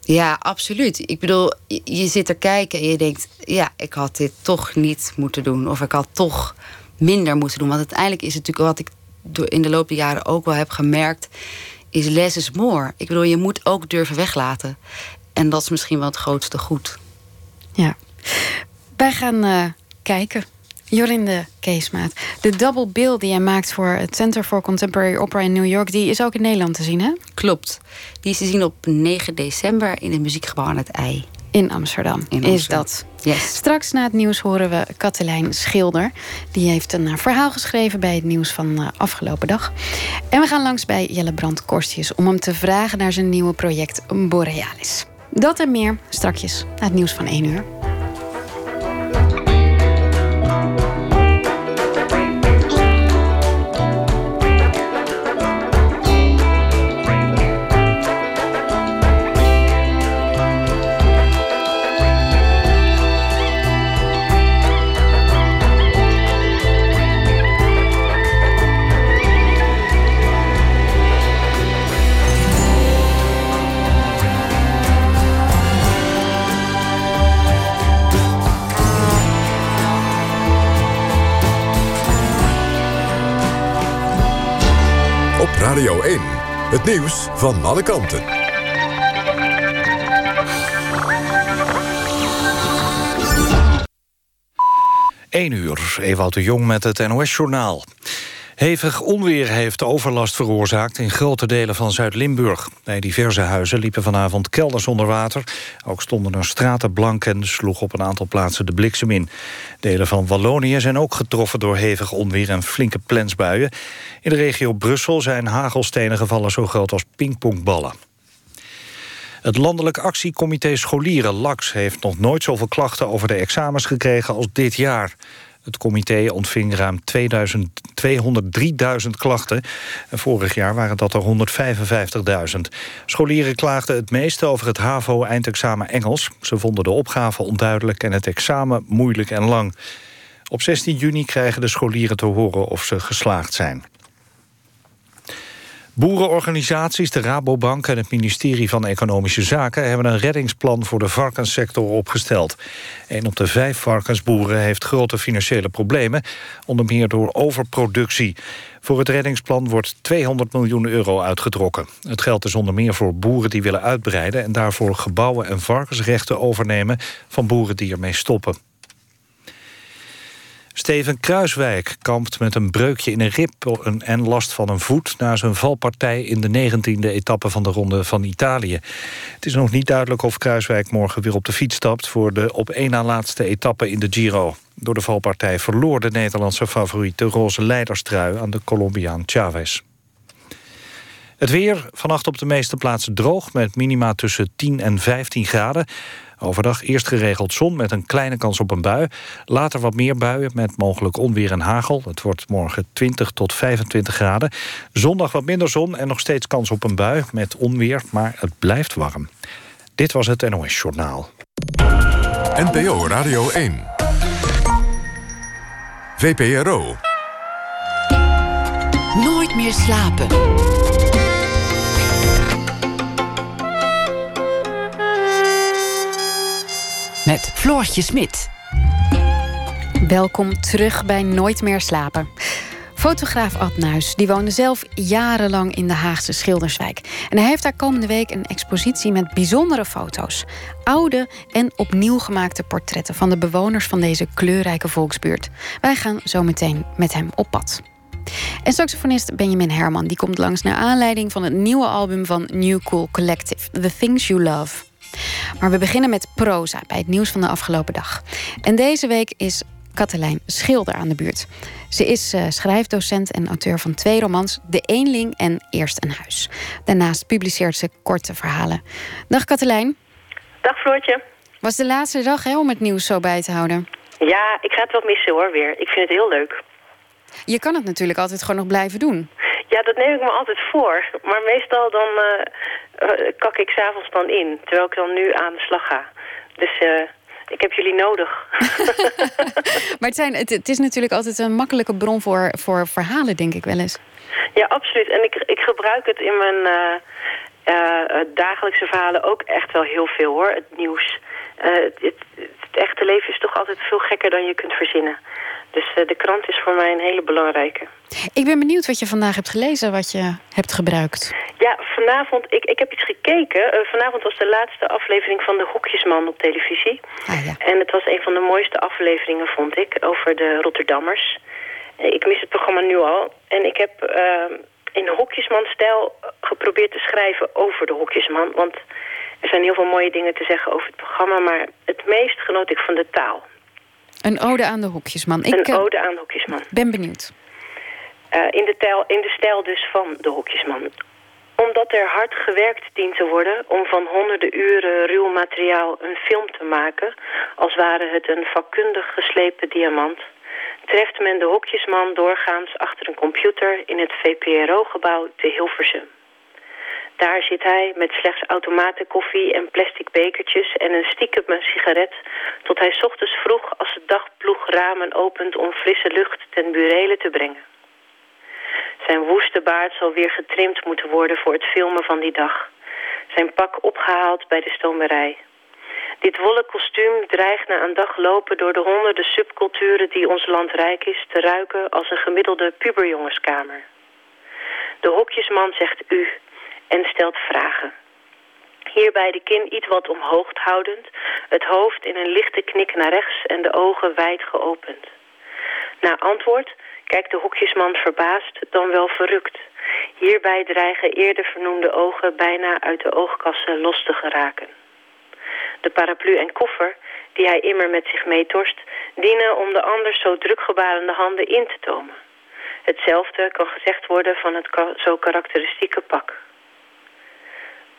Ja, absoluut. Ik bedoel, je zit er kijken en je denkt... ja, ik had dit toch niet moeten doen. Of ik had toch minder moeten doen. Want uiteindelijk is het natuurlijk wat ik in de loop der jaren ook wel heb gemerkt... is less is more. Ik bedoel, je moet ook durven weglaten. En dat is misschien wel het grootste goed. Ja. Wij gaan uh, kijken Jorinde Keesmaat. De double bill die jij maakt voor het Center for Contemporary Opera in New York... die is ook in Nederland te zien, hè? Klopt. Die is te zien op 9 december in het Muziekgebouw aan het IJ. In Amsterdam, in is dat. Yes. Straks na het nieuws horen we Katelijn Schilder. Die heeft een eh, verhaal geschreven bij het nieuws van uh, afgelopen dag. En we gaan langs bij Jelle Brand Korstjes... om hem te vragen naar zijn nieuwe project Borealis. Dat en meer strakjes na het nieuws van 1 uur. Nieuws van alle kanten. 1 uur, Ewout de Jong met het NOS-journaal. Hevig onweer heeft overlast veroorzaakt in grote delen van Zuid-Limburg. Bij diverse huizen liepen vanavond kelders onder water. Ook stonden er straten blank en sloeg op een aantal plaatsen de bliksem in. Delen van Wallonië zijn ook getroffen door hevig onweer en flinke plensbuien. In de regio Brussel zijn hagelstenen gevallen zo groot als pingpongballen. Het Landelijk Actiecomité Scholieren, LAX, heeft nog nooit zoveel klachten over de examens gekregen als dit jaar. Het comité ontving ruim 203.000 klachten. En vorig jaar waren dat er 155.000. Scholieren klaagden het meeste over het HAVO-eindexamen Engels. Ze vonden de opgave onduidelijk en het examen moeilijk en lang. Op 16 juni krijgen de scholieren te horen of ze geslaagd zijn. Boerenorganisaties, de Rabobank en het ministerie van Economische Zaken... hebben een reddingsplan voor de varkenssector opgesteld. Een op de vijf varkensboeren heeft grote financiële problemen... onder meer door overproductie. Voor het reddingsplan wordt 200 miljoen euro uitgetrokken. Het geld is onder meer voor boeren die willen uitbreiden... en daarvoor gebouwen en varkensrechten overnemen van boeren die ermee stoppen. Steven Kruiswijk kampt met een breukje in een rib en last van een voet... na zijn valpartij in de 19e etappe van de Ronde van Italië. Het is nog niet duidelijk of Kruiswijk morgen weer op de fiets stapt... voor de op één na laatste etappe in de Giro. Door de valpartij verloor de Nederlandse favoriet de roze leiderstrui... aan de Colombiaan Chavez. Het weer, vannacht op de meeste plaatsen droog... met minima tussen 10 en 15 graden. Overdag eerst geregeld zon met een kleine kans op een bui. Later wat meer buien met mogelijk onweer en hagel. Het wordt morgen 20 tot 25 graden. Zondag wat minder zon en nog steeds kans op een bui met onweer. Maar het blijft warm. Dit was het NOS Journaal. NPO Radio 1. VPRO. Nooit meer slapen. Met Floortje Smit. Welkom terug bij Nooit meer slapen. Fotograaf Ad Nuis die woonde zelf jarenlang in de Haagse Schilderswijk. En hij heeft daar komende week een expositie met bijzondere foto's. Oude en opnieuw gemaakte portretten van de bewoners van deze kleurrijke volksbuurt. Wij gaan zo meteen met hem op pad. En saxofonist Benjamin Herman die komt langs naar aanleiding van het nieuwe album van New Cool Collective, The Things You Love. Maar we beginnen met proza bij het nieuws van de afgelopen dag. En deze week is Katelijn Schilder aan de buurt. Ze is uh, schrijfdocent en auteur van twee romans, De Eenling en Eerst een Huis. Daarnaast publiceert ze korte verhalen. Dag Katelijn. Dag Floortje. Was de laatste dag hè, om het nieuws zo bij te houden? Ja, ik ga het wel missen hoor weer. Ik vind het heel leuk. Je kan het natuurlijk altijd gewoon nog blijven doen. Ja, dat neem ik me altijd voor. Maar meestal dan uh, kak ik s'avonds dan in. Terwijl ik dan nu aan de slag ga. Dus uh, ik heb jullie nodig. maar het, zijn, het, het, is natuurlijk altijd een makkelijke bron voor, voor verhalen, denk ik wel eens. Ja, absoluut. En ik, ik gebruik het in mijn uh, dagelijkse verhalen ook echt wel heel veel, hoor. Het nieuws. Het, het, het, echte leven is toch altijd veel gekker dan je kunt verzinnen. Dus de krant is voor mij een hele belangrijke. Ik ben benieuwd wat je vandaag hebt gelezen, wat je hebt gebruikt. Ja, vanavond, ik, ik heb iets gekeken. Uh, vanavond was de laatste aflevering van De Hokjesman op televisie. Ah, ja. En het was een van de mooiste afleveringen, vond ik, over de Rotterdammers. Ik mis het programma nu al. En ik heb uh, in Hokjesman-stijl geprobeerd te schrijven over de Hokjesman. Want er zijn heel veel mooie dingen te zeggen over het programma. Maar het meest genoot ik van de taal. Een ode aan de Hokjesman. Ik, een ode aan de Hokjesman. ben benieuwd. Uh, in, de tijl, in de stijl dus van de Hokjesman. Omdat er hard gewerkt dient te worden om van honderden uren ruw materiaal een film te maken... als ware het een vakkundig geslepen diamant... treft men de Hokjesman doorgaans achter een computer in het VPRO-gebouw te Hilversum. Daar zit hij met slechts automatenkoffie en plastic bekertjes en een stiekem sigaret... tot hij ochtends vroeg als de dagploeg ramen opent om frisse lucht ten burelen te brengen. Zijn woeste baard zal weer getrimd moeten worden voor het filmen van die dag. Zijn pak opgehaald bij de stomerij. Dit wollen kostuum dreigt na een dag lopen door de honderden subculturen die ons land rijk is... te ruiken als een gemiddelde puberjongenskamer. De hokjesman zegt u en stelt vragen. Hierbij de kin iets wat omhoog houdend, het hoofd in een lichte knik naar rechts en de ogen wijd geopend. Na antwoord kijkt de hokjesman verbaasd, dan wel verrukt. Hierbij dreigen eerder vernoemde ogen bijna uit de oogkassen los te geraken. De paraplu en koffer, die hij immer met zich meetorst, dienen om de anders zo drukgebarende handen in te tomen. Hetzelfde kan gezegd worden van het zo karakteristieke pak.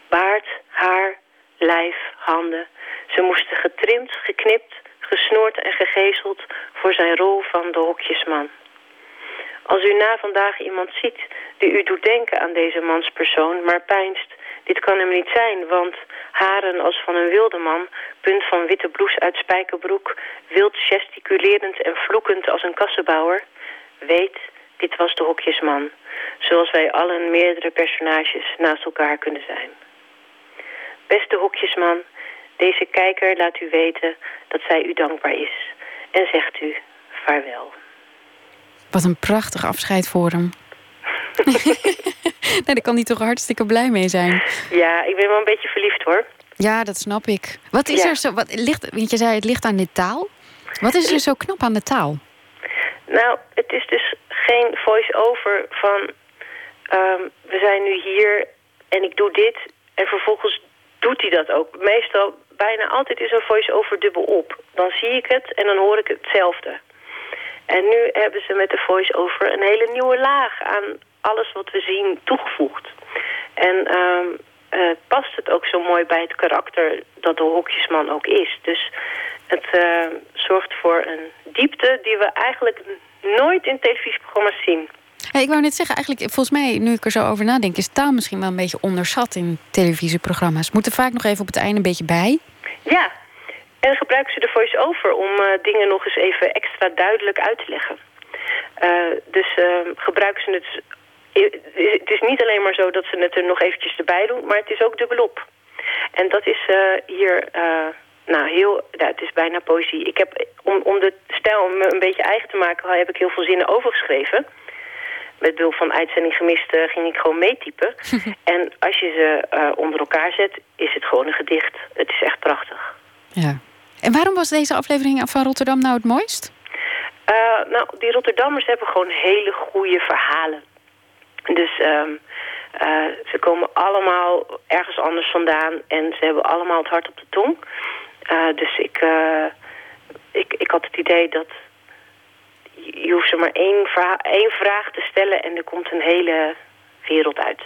Baard, haar, lijf, handen. Ze moesten getrimd, geknipt, gesnoord en gegezeld voor zijn rol van de hokjesman. Als u na vandaag iemand ziet die u doet denken aan deze manspersoon, maar pijnst, dit kan hem niet zijn, want haren als van een wilde man, punt van witte blouse uit spijkerbroek, wild gesticulerend en vloekend als een kassenbouwer, weet, dit was de hokjesman, zoals wij allen meerdere personages naast elkaar kunnen zijn. Beste hokjesman, deze kijker laat u weten dat zij u dankbaar is en zegt u vaarwel. Wat een prachtig afscheid voor hem. nee, daar kan hij toch hartstikke blij mee zijn. Ja, ik ben wel een beetje verliefd hoor. Ja, dat snap ik. Wat is Ja. er zo? Wat ligt, want je zei het ligt aan de taal. Wat is er zo knap aan de taal? Nou, het is dus geen voice-over van... ehm, we zijn nu hier en ik doe dit en vervolgens doet hij dat ook. Meestal, bijna altijd is een voice-over dubbel op. Dan zie ik het en dan hoor ik hetzelfde. En nu hebben ze met de voice-over een hele nieuwe laag aan alles wat we zien toegevoegd. En eh, past het ook zo mooi bij het karakter dat de hokjesman ook is. Dus het eh, zorgt voor een diepte die we eigenlijk nooit in televisieprogramma's zien. Hey, ik wou net zeggen, eigenlijk, volgens mij, nu ik er zo over nadenk, is taal misschien wel een beetje onderschat in televisieprogramma's. Moet er vaak nog even op het einde een beetje bij. Ja, en gebruiken ze de voice-over om eh, dingen nog eens even extra duidelijk uit te leggen. Eh, dus eh, gebruiken ze het... Het is niet alleen maar zo dat ze het er nog eventjes erbij doen, maar het is ook dubbelop. En dat is eh, hier... nou, heel, ja, het is bijna poëzie. Ik heb, om, om de stijl een beetje eigen te maken, heb ik heel veel zinnen overgeschreven. Met behulp van uitzending gemist eh, ging ik gewoon meetypen. en als je ze eh, onder elkaar zet, is het gewoon een gedicht. Het is echt prachtig. Ja. En waarom was deze aflevering van Rotterdam nou het mooist? Uh, nou, die Rotterdammers hebben gewoon hele goede verhalen. Dus um, uh, ze komen allemaal ergens anders vandaan en ze hebben allemaal het hart op de tong. Dus ik, ik, ik had het idee dat je hoeft ze maar één, vra één vraag te stellen en er komt een hele wereld uit.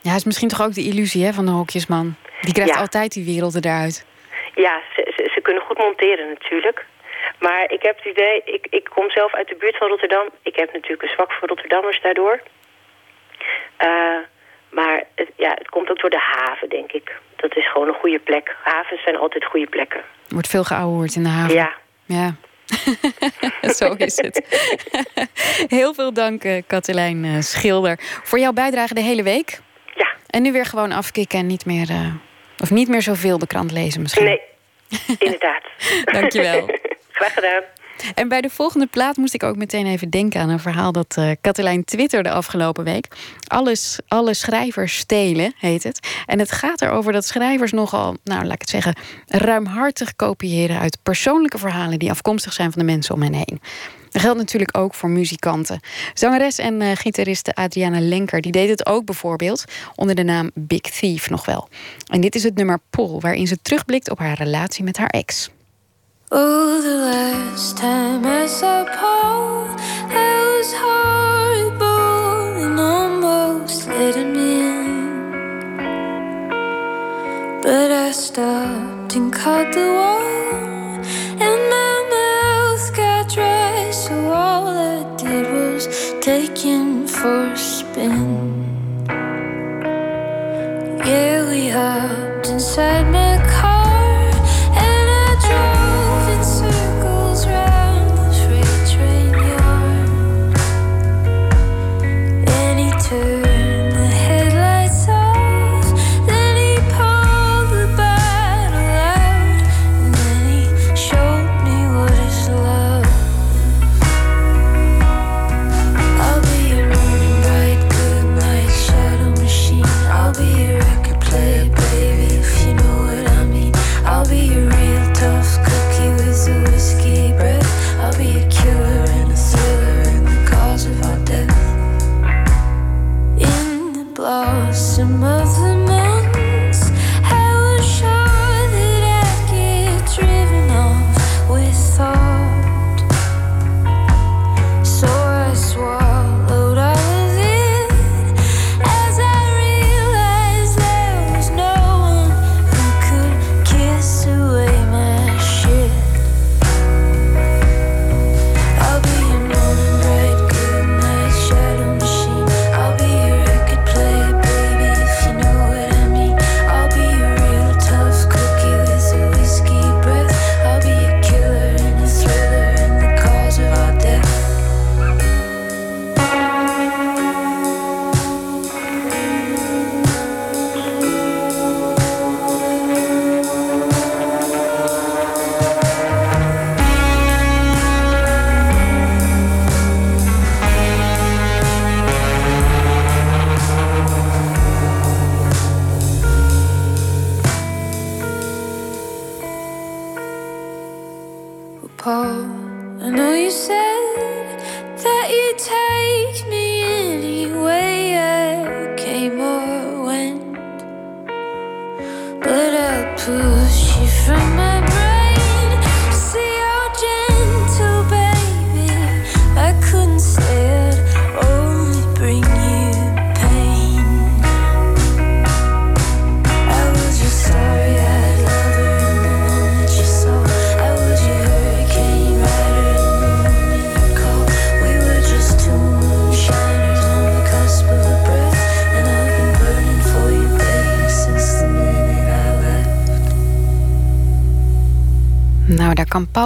Ja, is misschien toch ook de illusie hè, van de hokjesman. Die krijgt altijd die werelden eruit. Ja, ze, ze, ze, kunnen goed monteren natuurlijk. Maar ik heb het idee, ik, ik kom zelf uit de buurt van Rotterdam. Ik heb natuurlijk een zwak voor Rotterdammers daardoor. Uh, maar het, ja, het komt ook door de haven, denk ik. Dat is gewoon een goede plek. Havens zijn altijd goede plekken. Er wordt veel geouwehoerd in de haven. Ja. Ja. Zo is het. Heel veel dank, uh, Katelijn uh, Schilder, voor jouw bijdrage de hele week. Ja. En nu weer gewoon afkicken en niet meer, uh, of niet meer zoveel de krant lezen misschien. Nee, inderdaad. Dankjewel. Graag gedaan. En bij de volgende plaat moest ik ook meteen even denken aan een verhaal dat uh, Katelijn twitterde afgelopen week. Alles, alle schrijvers stelen, heet het. En het gaat erover dat schrijvers nogal, nou laat ik het zeggen, ruimhartig kopiëren uit persoonlijke verhalen die afkomstig zijn van de mensen om hen heen. Dat geldt natuurlijk ook voor muzikanten. Zangeres en uh, gitariste Adriana Lenker die deed het ook bijvoorbeeld onder de naam Big Thief nog wel. En dit is het nummer Pull, waarin ze terugblikt op haar relatie met haar ex. Oh, the last time I saw Paul, I was horrible and almost let him in. But I stopped and caught the wall, and my mouth got dry, so all I did was take him for a spin. Yeah, we hopped inside my car. Kan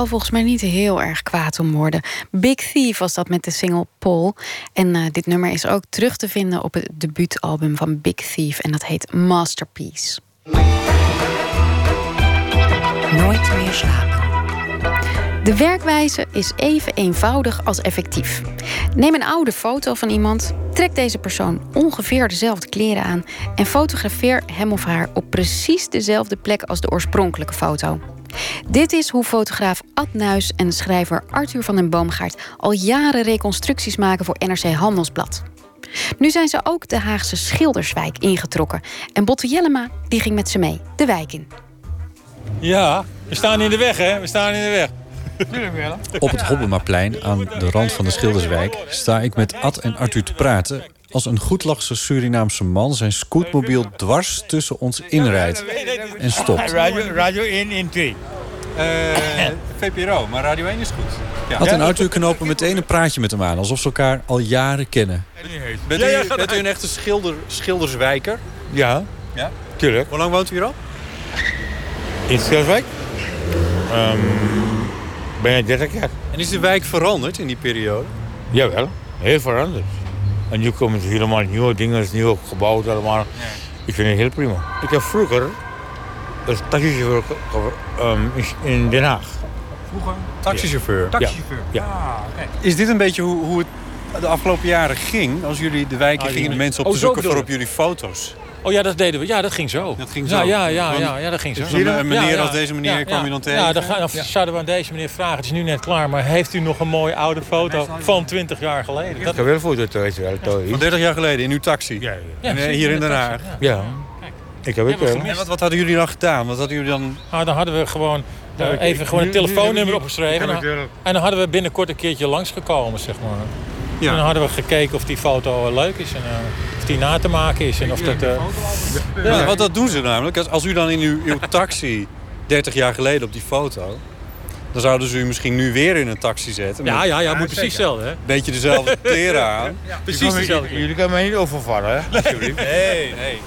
Volgens mij niet heel erg kwaad om worden. Big Thief was dat met de single Paul. En uh, dit nummer is ook terug te vinden op het debuutalbum van Big Thief. En dat heet Masterpiece. Nooit meer slapen. De werkwijze is even eenvoudig als effectief. Neem een oude foto van iemand, trek deze persoon ongeveer dezelfde kleren aan en fotografeer hem of haar op precies dezelfde plek als de oorspronkelijke foto. Dit is hoe fotograaf Ad Nuis en schrijver Arthur van den Boomgaard al jaren reconstructies maken voor NRC Handelsblad. Nu zijn ze ook de Haagse Schilderswijk ingetrokken. En Botte Jellema die ging met ze mee de wijk in. Ja, we staan in de weg, hè? We staan in de weg. Op het Hobbemaplein aan de rand van de Schilderswijk sta ik met Ad en Arthur te praten als een goedlachse Surinaamse man zijn scootmobiel dwars tussen ons inrijdt en stopt. Radio, radio 1 in 2. VPRO, maar Radio 1 is goed. Ja. Ad en Arthur knopen meteen een praatje met hem aan, alsof ze elkaar al jaren kennen. Bent, u, gaat- bent u een echte schilder, schilderswijker? Ja, Ja. tuurlijk. Hoe lang woont u hier al? In Schilderswijk? Ehm bijna 30 jaar. En is de wijk veranderd in die periode? Jawel, heel veranderd. En nu komen er helemaal nieuwe dingen, nieuw gebouwd allemaal. Ik vind het heel prima. Ik heb vroeger als taxichauffeur ehm, in- Den Haag. Taxichauffeur. Taxichauffeur. Ja. Is dit een beetje hoe, hoe het de afgelopen jaren ging? Als jullie de wijken Ah, gingen die- mensen op Oh, te zo zoeken voor op jullie foto's. Oh ja, dat deden we. Ja, dat ging zo. Dat ging Ja, zo. ja, ja, ja, ja, dat ging zo. Dus een- een meneer Ja, ja. als deze meneer Ja, kwam je dan tegen? Ja, dan, ga- dan zouden we aan deze meneer vragen. Het is nu net klaar, maar heeft u nog een mooie oude foto van 20 jaar geleden? Ik Dat, heb wel thuis. Van 30 jaar geleden in uw taxi. Ja, ja. En, eh, hier in Den de Haag. ja. Ja. Ik heb we wel. En wat, wat hadden jullie dan gedaan? Wat hadden jullie dan... Nou, dan hadden we gewoon eh, ik- even ik- gewoon een nu- nu- telefoonnummer nu- opgeschreven. ik. En dan hadden we binnenkort een keertje langsgekomen, zeg maar. Ja. En dan hadden we gekeken of die foto leuk is en eh, of die na te maken is. En of dat, eh, Ja. Want dat doen ze namelijk. Als, als u dan in uw, uw taxi 30 jaar geleden op die foto... dan zouden ze u misschien nu weer in een taxi zetten. Ja, ja, ja, moet precies hetzelfde, hè? een beetje dezelfde kleren aan. Precies dezelfde. Jullie kunnen mij niet overvallen, hè? Nee, nee, nee.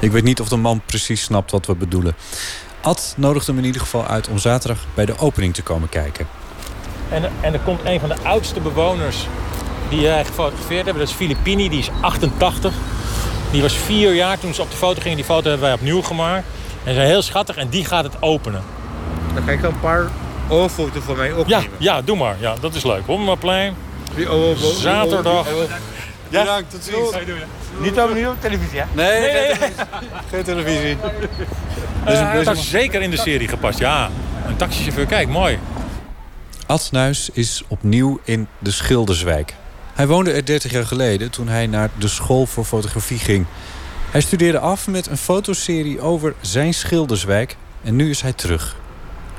Ik weet niet of de man precies snapt wat we bedoelen. Ad nodigde hem in ieder geval uit om zaterdag bij de opening te komen kijken. En, en er komt een van de oudste bewoners die wij gefotografeerd hebben. Dat is Filippini, die is 88. Die was vier jaar toen ze op de foto gingen. Die foto hebben wij opnieuw gemaakt. En ze is heel schattig en die gaat het openen. Dan ga ik een paar oorfoto's voor mij Ja, opnemen. ja, doe maar. Ja, dat is leuk. Hoppenplein. Oor- Zaterdag. Ja? Bedankt, tot ziens. Niet op, niet op televisie, hè? Nee, geen, geen televisie. Eh, dat is zeker in de serie gepast. Ja, een taxichauffeur. Kijk, mooi. Ad Nuis is opnieuw in de Schilderswijk. Hij woonde er 30 jaar geleden toen hij naar de school voor fotografie ging. Hij studeerde af met een fotoserie over zijn Schilderswijk en nu is hij terug.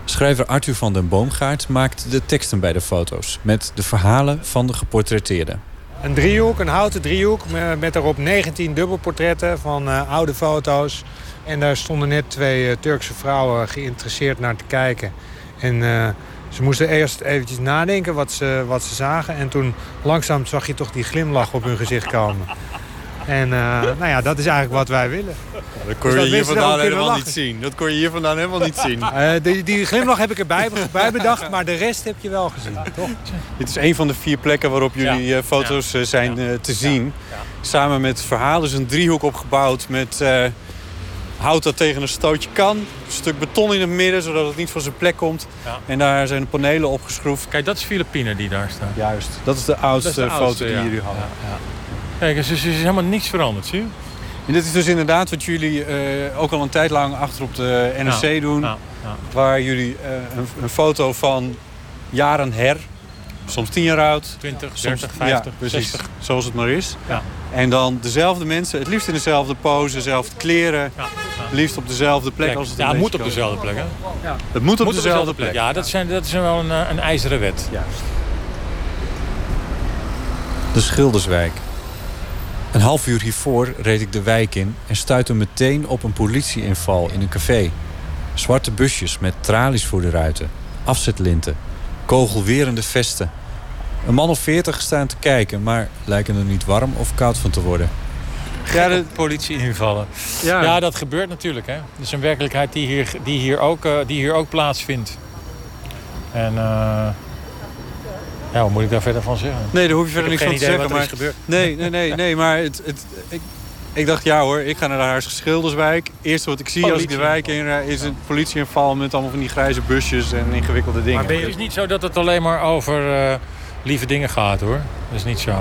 Schrijver Arthur van den Boomgaard maakt de teksten bij de foto's... met de verhalen van de geportretteerden. Een driehoek, een houten driehoek met, met daarop 19 dubbelportretten van eh, oude foto's. En daar stonden net twee eh, Turkse vrouwen geïnteresseerd naar te kijken. En eh, ze moesten eerst eventjes nadenken wat ze, wat ze zagen. En toen langzaam zag je toch die glimlach op hun gezicht komen. En eh, nou ja, dat is eigenlijk wat wij willen. Dat kon Dus je dat hier vandaan helemaal niet zien. Dat kon je hier vandaan helemaal niet zien. Eh, die, die glimlach heb ik erbij bij bedacht, maar de rest heb je wel gezien, toch? Dit is een van de vier plekken waarop jullie eh, foto's zijn te zien. Samen met verhalen is een driehoek opgebouwd met eh, hout dat tegen een stootje kan. Een stuk beton in het midden, zodat het niet van zijn plek komt. Ja. En daar zijn de panelen opgeschroefd. Kijk, dat is Filipine die daar staat. Juist. Dat is de oudste, Dat is de oudste, foto die jullie hadden. Ja. Kijk, dus er is helemaal niks veranderd, zie je? En dit is dus inderdaad wat jullie eh, ook al een tijd lang achter op de NRC doen. ja, ja. Waar jullie eh, een, een foto van jaren her, soms tien jaar oud. 20, soms 30, 50, ja, precies, 60. zoals het maar is. Ja. En dan dezelfde mensen, het liefst in dezelfde pose, dezelfde kleren. Ja, Het liefst op dezelfde plek Plek. als het Ja, het moet op dezelfde plek, hè? Het moet op Moet dezelfde plek. Ja, dat, zijn, dat is wel een, eh, een ijzeren wet. Juist. De Schilderswijk. Een half uur hiervoor reed ik de wijk in en stuitte meteen op een politieinval in een café. Zwarte busjes met tralies voor de ruiten, afzetlinten, kogelwerende vesten. Een man of veertig staan te kijken, maar lijken er niet warm of koud van te worden. Ja, de, Politie invallen. ja. Ja, dat gebeurt natuurlijk, hè. Dat is een werkelijkheid die hier, die hier, ook, eh, die hier ook plaatsvindt. En eh, ja, wat moet ik daar verder van zeggen? nee, daar hoef je verder niks van te zeggen. wat er Maar nee, nee, nee, nee, maar het, het, ik, ik dacht ja hoor, ik ga naar de Haarse Schilderswijk. Het eerste wat ik zie als ik de wijk inrijd is een politieinval met allemaal van die grijze busjes en ingewikkelde dingen. Het is niet zo dat het alleen maar over eh, lieve dingen gaat, hoor. Dat is niet zo.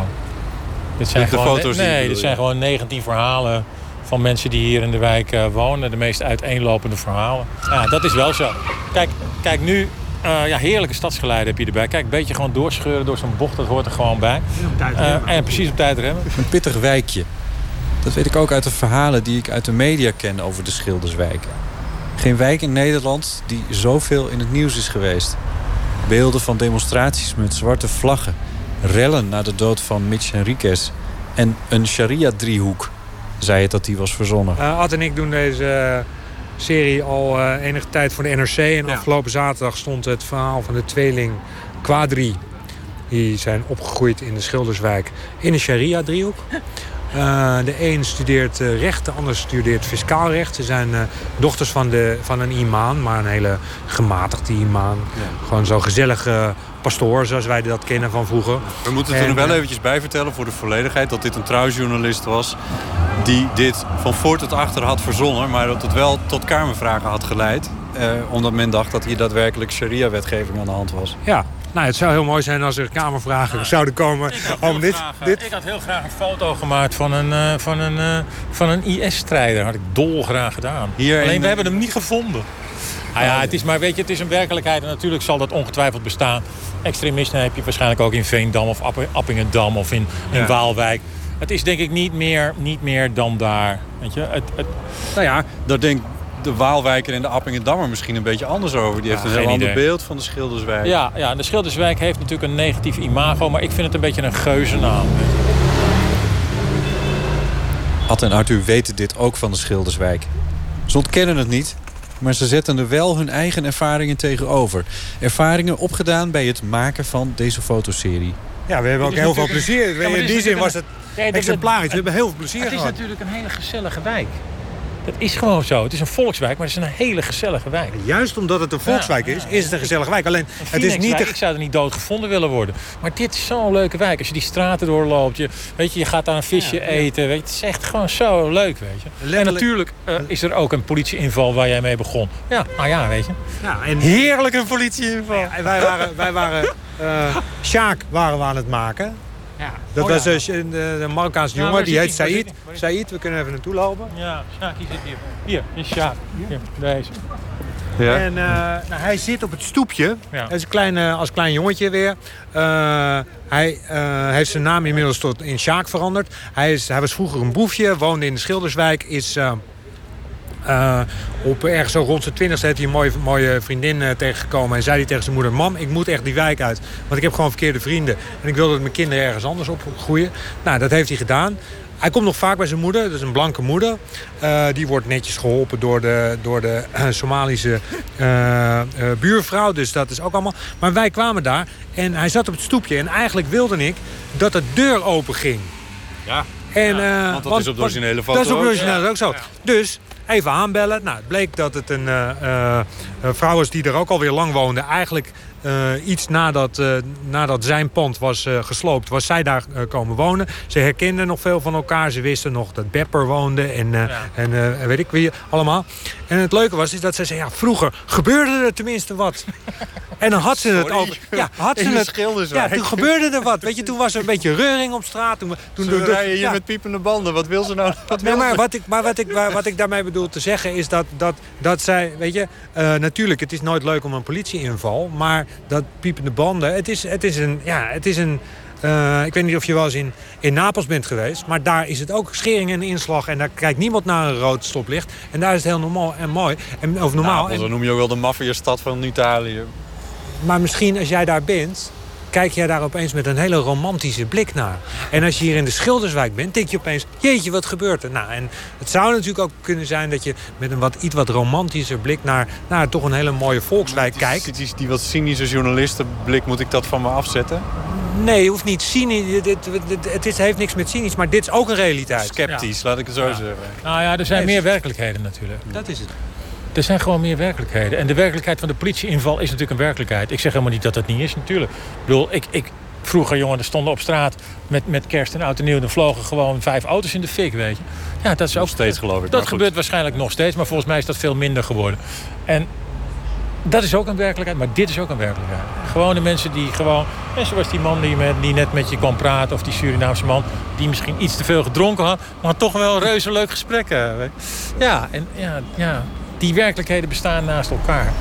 Dit zijn De gewoon, foto's nee, dit zijn gewoon 19 verhalen van mensen die hier in de wijk eh, wonen. De meest uiteenlopende verhalen. Ja, dat is wel zo. Kijk, kijk nu, eh, ja, heerlijke stadsgeluiden heb je erbij. Kijk, een beetje gewoon doorscheuren door zo'n bocht, dat hoort er gewoon bij. Uh, en precies op tijd remmen. Een pittig wijkje. Dat weet ik ook uit de verhalen die ik uit de media ken over de Schilderswijk. Geen wijk in Nederland die zoveel in het nieuws is geweest. Beelden van demonstraties met zwarte vlaggen. Rellen na de dood van Mitch Henriquez. En een sharia-driehoek, zei het dat die was verzonnen. Uh, Ad en ik doen deze serie al uh, enige tijd voor de NRC. En ja. afgelopen zaterdag stond het verhaal van de tweeling Quadri. Die zijn opgegroeid in de Schilderswijk in een sharia-driehoek. Uh, de een studeert uh, recht, de ander studeert fiscaal recht. Ze zijn uh, dochters van, de, van een imam, maar een hele gematigde imam. Ja. Gewoon zo'n gezellige pastoor, zoals wij dat kennen van vroeger. We moeten er nog wel eventjes bij vertellen voor de volledigheid... dat dit een trouwjournalist was die dit van voor tot achter had verzonnen... maar dat het wel tot kamervragen had geleid. omdat men dacht dat hier daadwerkelijk sharia-wetgeving aan de hand was. Ja, nou, het zou heel mooi zijn als er kamervragen zouden komen om dit, dit... Ik had heel graag een foto gemaakt van een, uh, van een, uh, van een IS-strijder. had ik dolgraag gedaan. Hier Alleen, we hebben hem niet gevonden. Nou ja, het is maar weet je, het is een werkelijkheid en natuurlijk zal dat ongetwijfeld bestaan. Extremisten heb je waarschijnlijk ook in Veendam of Appingedam of in, in ja. Waalwijk. Het is denk ik niet meer, niet meer dan daar. Weet je? Het, het... Nou ja, dat denk de Waalwijker en de Appingedammer misschien een beetje anders over. Die heeft ja, een heel ander idee. beeld van de Schilderswijk. Ja, ja, de Schilderswijk heeft natuurlijk een negatief imago... maar ik vind het een beetje een geuzennaam. Ad en Arthur weten dit ook van de Schilderswijk. Ze ontkennen het niet, maar ze zetten er wel hun eigen ervaringen tegenover. Ervaringen opgedaan bij het maken van deze fotoserie. Ja, we hebben ook heel veel plezier. in die zin was het exemplarisch. We hebben heel veel plezier Het is gehad. natuurlijk een hele gezellige wijk. Dat is gewoon zo. Het is een volkswijk, maar het is een hele gezellige wijk. Juist omdat het een volkswijk is, is het een gezellige wijk. Alleen, het is niet... De... Ik zou er niet dood gevonden willen worden. Maar dit is zo'n leuke wijk. Als je die straten doorloopt, je, weet je, je gaat daar een visje ja, eten. Weet je, het is echt gewoon zo leuk, weet je. Letterlijk... En natuurlijk uh, is er ook een politieinval waar jij mee begon. Ja, nou ja, weet je. Ja, en... Heerlijk een politieinval. Ja, en wij waren, wij waren uh, Sjaak waren we aan het maken. Ja. Dat oh, was ja. een, een, een Marokkaanse jongen, die heet Said. Said, we kunnen even naartoe lopen. Ja, Sjaak, die zit hier. Hier, is Sjaak. Hier, deze. Ja. En uh, nou, hij zit op het stoepje. Ja. Hij is een klein, uh, als klein jongetje weer. Uh, hij heeft zijn naam inmiddels tot in Sjaak veranderd. Hij, is, hij was vroeger een boefje, woonde in de Schilderswijk. Is uh, op ergens zo rond zijn twintigste heeft hij een mooie, mooie vriendin uh, tegengekomen. En zei hij tegen zijn moeder... Mam, ik moet echt die wijk uit. Want ik heb gewoon verkeerde vrienden. En ik wil dat mijn kinderen ergens anders opgroeien. Nou, dat heeft hij gedaan. Hij komt nog vaak bij zijn moeder. Dat is een blanke moeder. Uh, die wordt netjes geholpen door de, door de Somalische buurvrouw. Dus dat is ook allemaal... Maar wij kwamen daar en hij zat op het stoepje. En eigenlijk wilde ik dat de deur open ging. Ja, en, ja want dat want, is op de originele foto Dat is op de originele ja. ook zo. Dus even aanbellen. Nou, het bleek dat het een uh, uh, vrouw was die er ook alweer lang woonde. Eigenlijk iets nadat, nadat zijn pand was gesloopt, was zij daar komen wonen. Ze herkenden nog veel van elkaar. Ze wisten nog dat Bepper woonde en, ja. en weet ik wie allemaal. En het leuke was is dat zij zei, ja, vroeger gebeurde er tenminste wat. En dan had ze het over. Ja, had ze het. Ja, toen gebeurde er wat. Weet je, toen was er een beetje reuring op straat. Toen, toen Ze rijden hier met piepende banden. Wat wil ze nou? Wat Nee, maar ze? wat ik, maar wat ik, wat ik daarmee bedoel te zeggen is dat, dat, dat zij, weet je, uh, natuurlijk, het is nooit leuk om een politieinval, maar dat piepende banden, het is, het is een, ja, het is een, uh, ik weet niet of je wel eens in, in Napels bent geweest, maar daar is het ook schering en inslag en daar kijkt niemand naar een rood stoplicht en daar is het heel normaal en mooi. En, of normaal. Napels, dan noem je ook wel de maffiastad van Italië. Maar misschien als jij daar bent, kijk jij daar opeens met een hele romantische blik naar. En als je hier in de Schilderswijk bent, denk je opeens... jeetje, wat gebeurt er? Nou, en het zou natuurlijk ook kunnen zijn dat je met een wat, iets wat romantischer blik... naar, naar toch een hele mooie volkswijk die, kijkt. Die, die wat cynische journalistenblik, moet ik dat van me afzetten? Nee, je hoeft niet cynisch. Het, het, het, heeft niks met cynisch, maar dit is ook een realiteit. Sceptisch, ja. laat ik het zo ja. zeggen. Nou ja, er zijn meer werkelijkheden natuurlijk. Dat is het. Er zijn gewoon meer werkelijkheden. En de werkelijkheid van de politieinval is natuurlijk een werkelijkheid. Ik zeg helemaal niet dat dat niet is, natuurlijk. Ik bedoel, ik, ik, vroeger, jongen, er stonden op straat met, met kerst en oud en nieuw... er vlogen gewoon vijf auto's in de fik, weet je. Ja, dat is nog ook steeds, geloof ik. Dat gebeurt waarschijnlijk nog steeds, maar volgens mij is dat veel minder geworden. En Dat is ook een werkelijkheid, maar dit is ook een werkelijkheid. Gewoon de mensen die gewoon... En zoals die man die, met, die net met je kwam praten... of die Surinaamse man die misschien iets te veel gedronken had... maar toch wel reuze leuk gesprekken. Ja, en ja, ja, die werkelijkheden bestaan naast elkaar.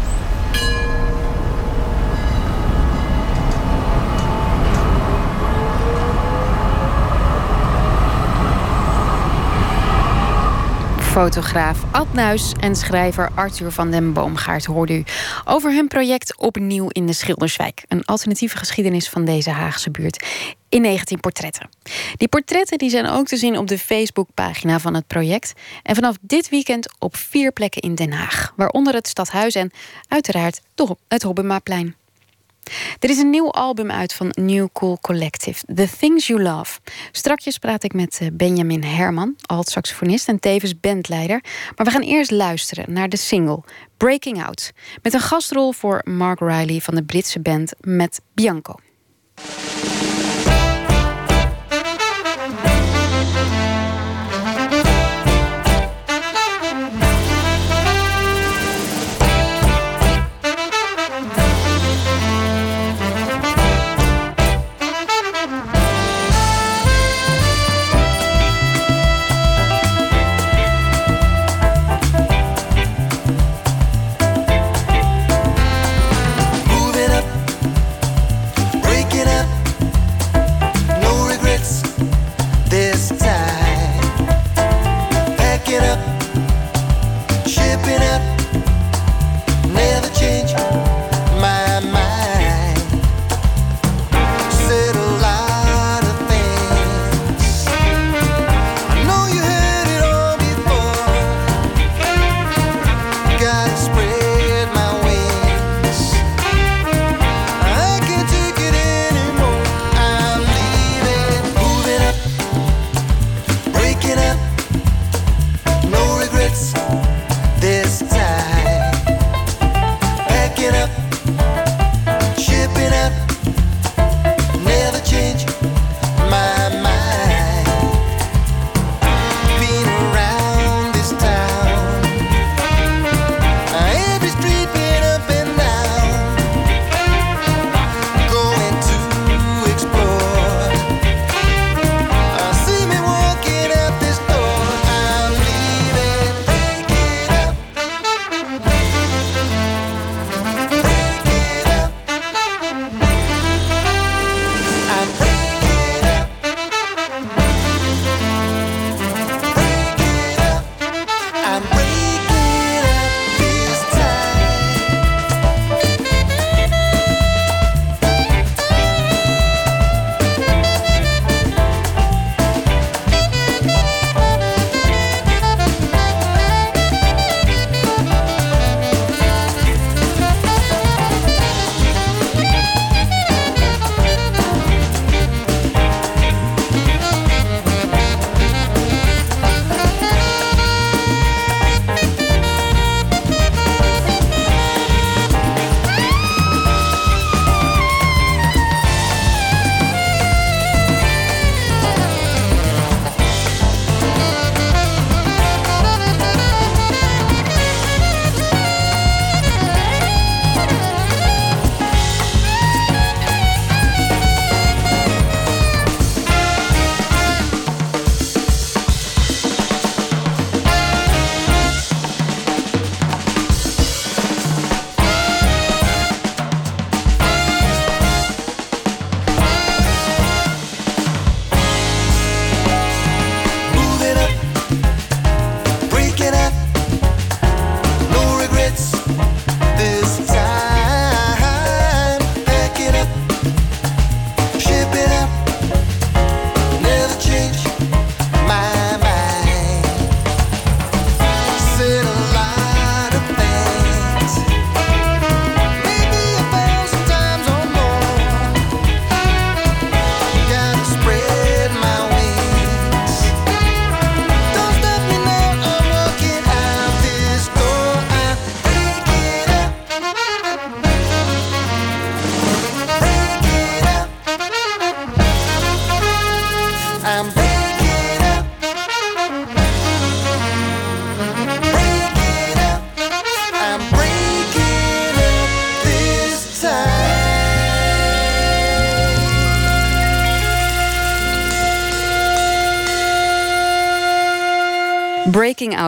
Fotograaf Ad Nuis en schrijver Arthur van den Boomgaard hoorde u over hun project Opnieuw in de Schilderswijk. Een alternatieve geschiedenis van deze Haagse buurt in 19 portretten. Die portretten die zijn ook te zien op de Facebookpagina van het project. En vanaf dit weekend op vier plekken in Den Haag. Waaronder het Stadhuis en uiteraard het Hobbemaplein. Er is een nieuw album uit van New Cool Collective, The Things You Love. Strakjes praat ik met eh, Benjamin Herman, alt-saxofonist en tevens bandleider. Maar we gaan eerst luisteren naar de single Breaking Out. Met een gastrol voor Mark Riley van de Britse band Met Bianco.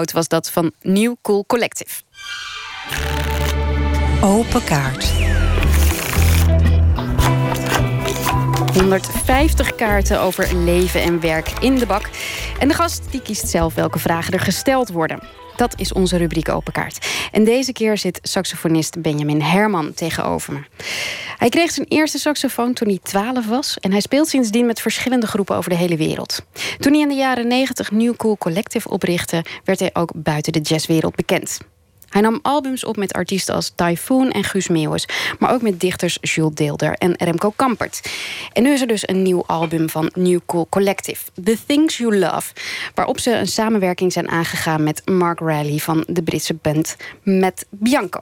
Was dat van New Cool Collective. Open kaart. 150 kaarten over leven en werk in de bak. En de gast die kiest zelf welke vragen er gesteld worden. Dat is onze rubriek Open Kaart. En deze keer zit saxofonist Benjamin Herman tegenover me. Hij kreeg zijn eerste saxofoon toen hij 12 was... en hij speelt sindsdien met verschillende groepen over de hele wereld. Toen hij in de jaren 90 New Cool Collective oprichtte... werd hij ook buiten de jazzwereld bekend. Hij nam albums op met artiesten als Typhoon en Guus Meeuwis... maar ook met dichters Jules Deelder en Remco Kampert. En nu is er dus een nieuw album van New Cool Collective... The Things You Love... waarop ze een samenwerking zijn aangegaan met Mark Riley... van de Britse band Met Bianco.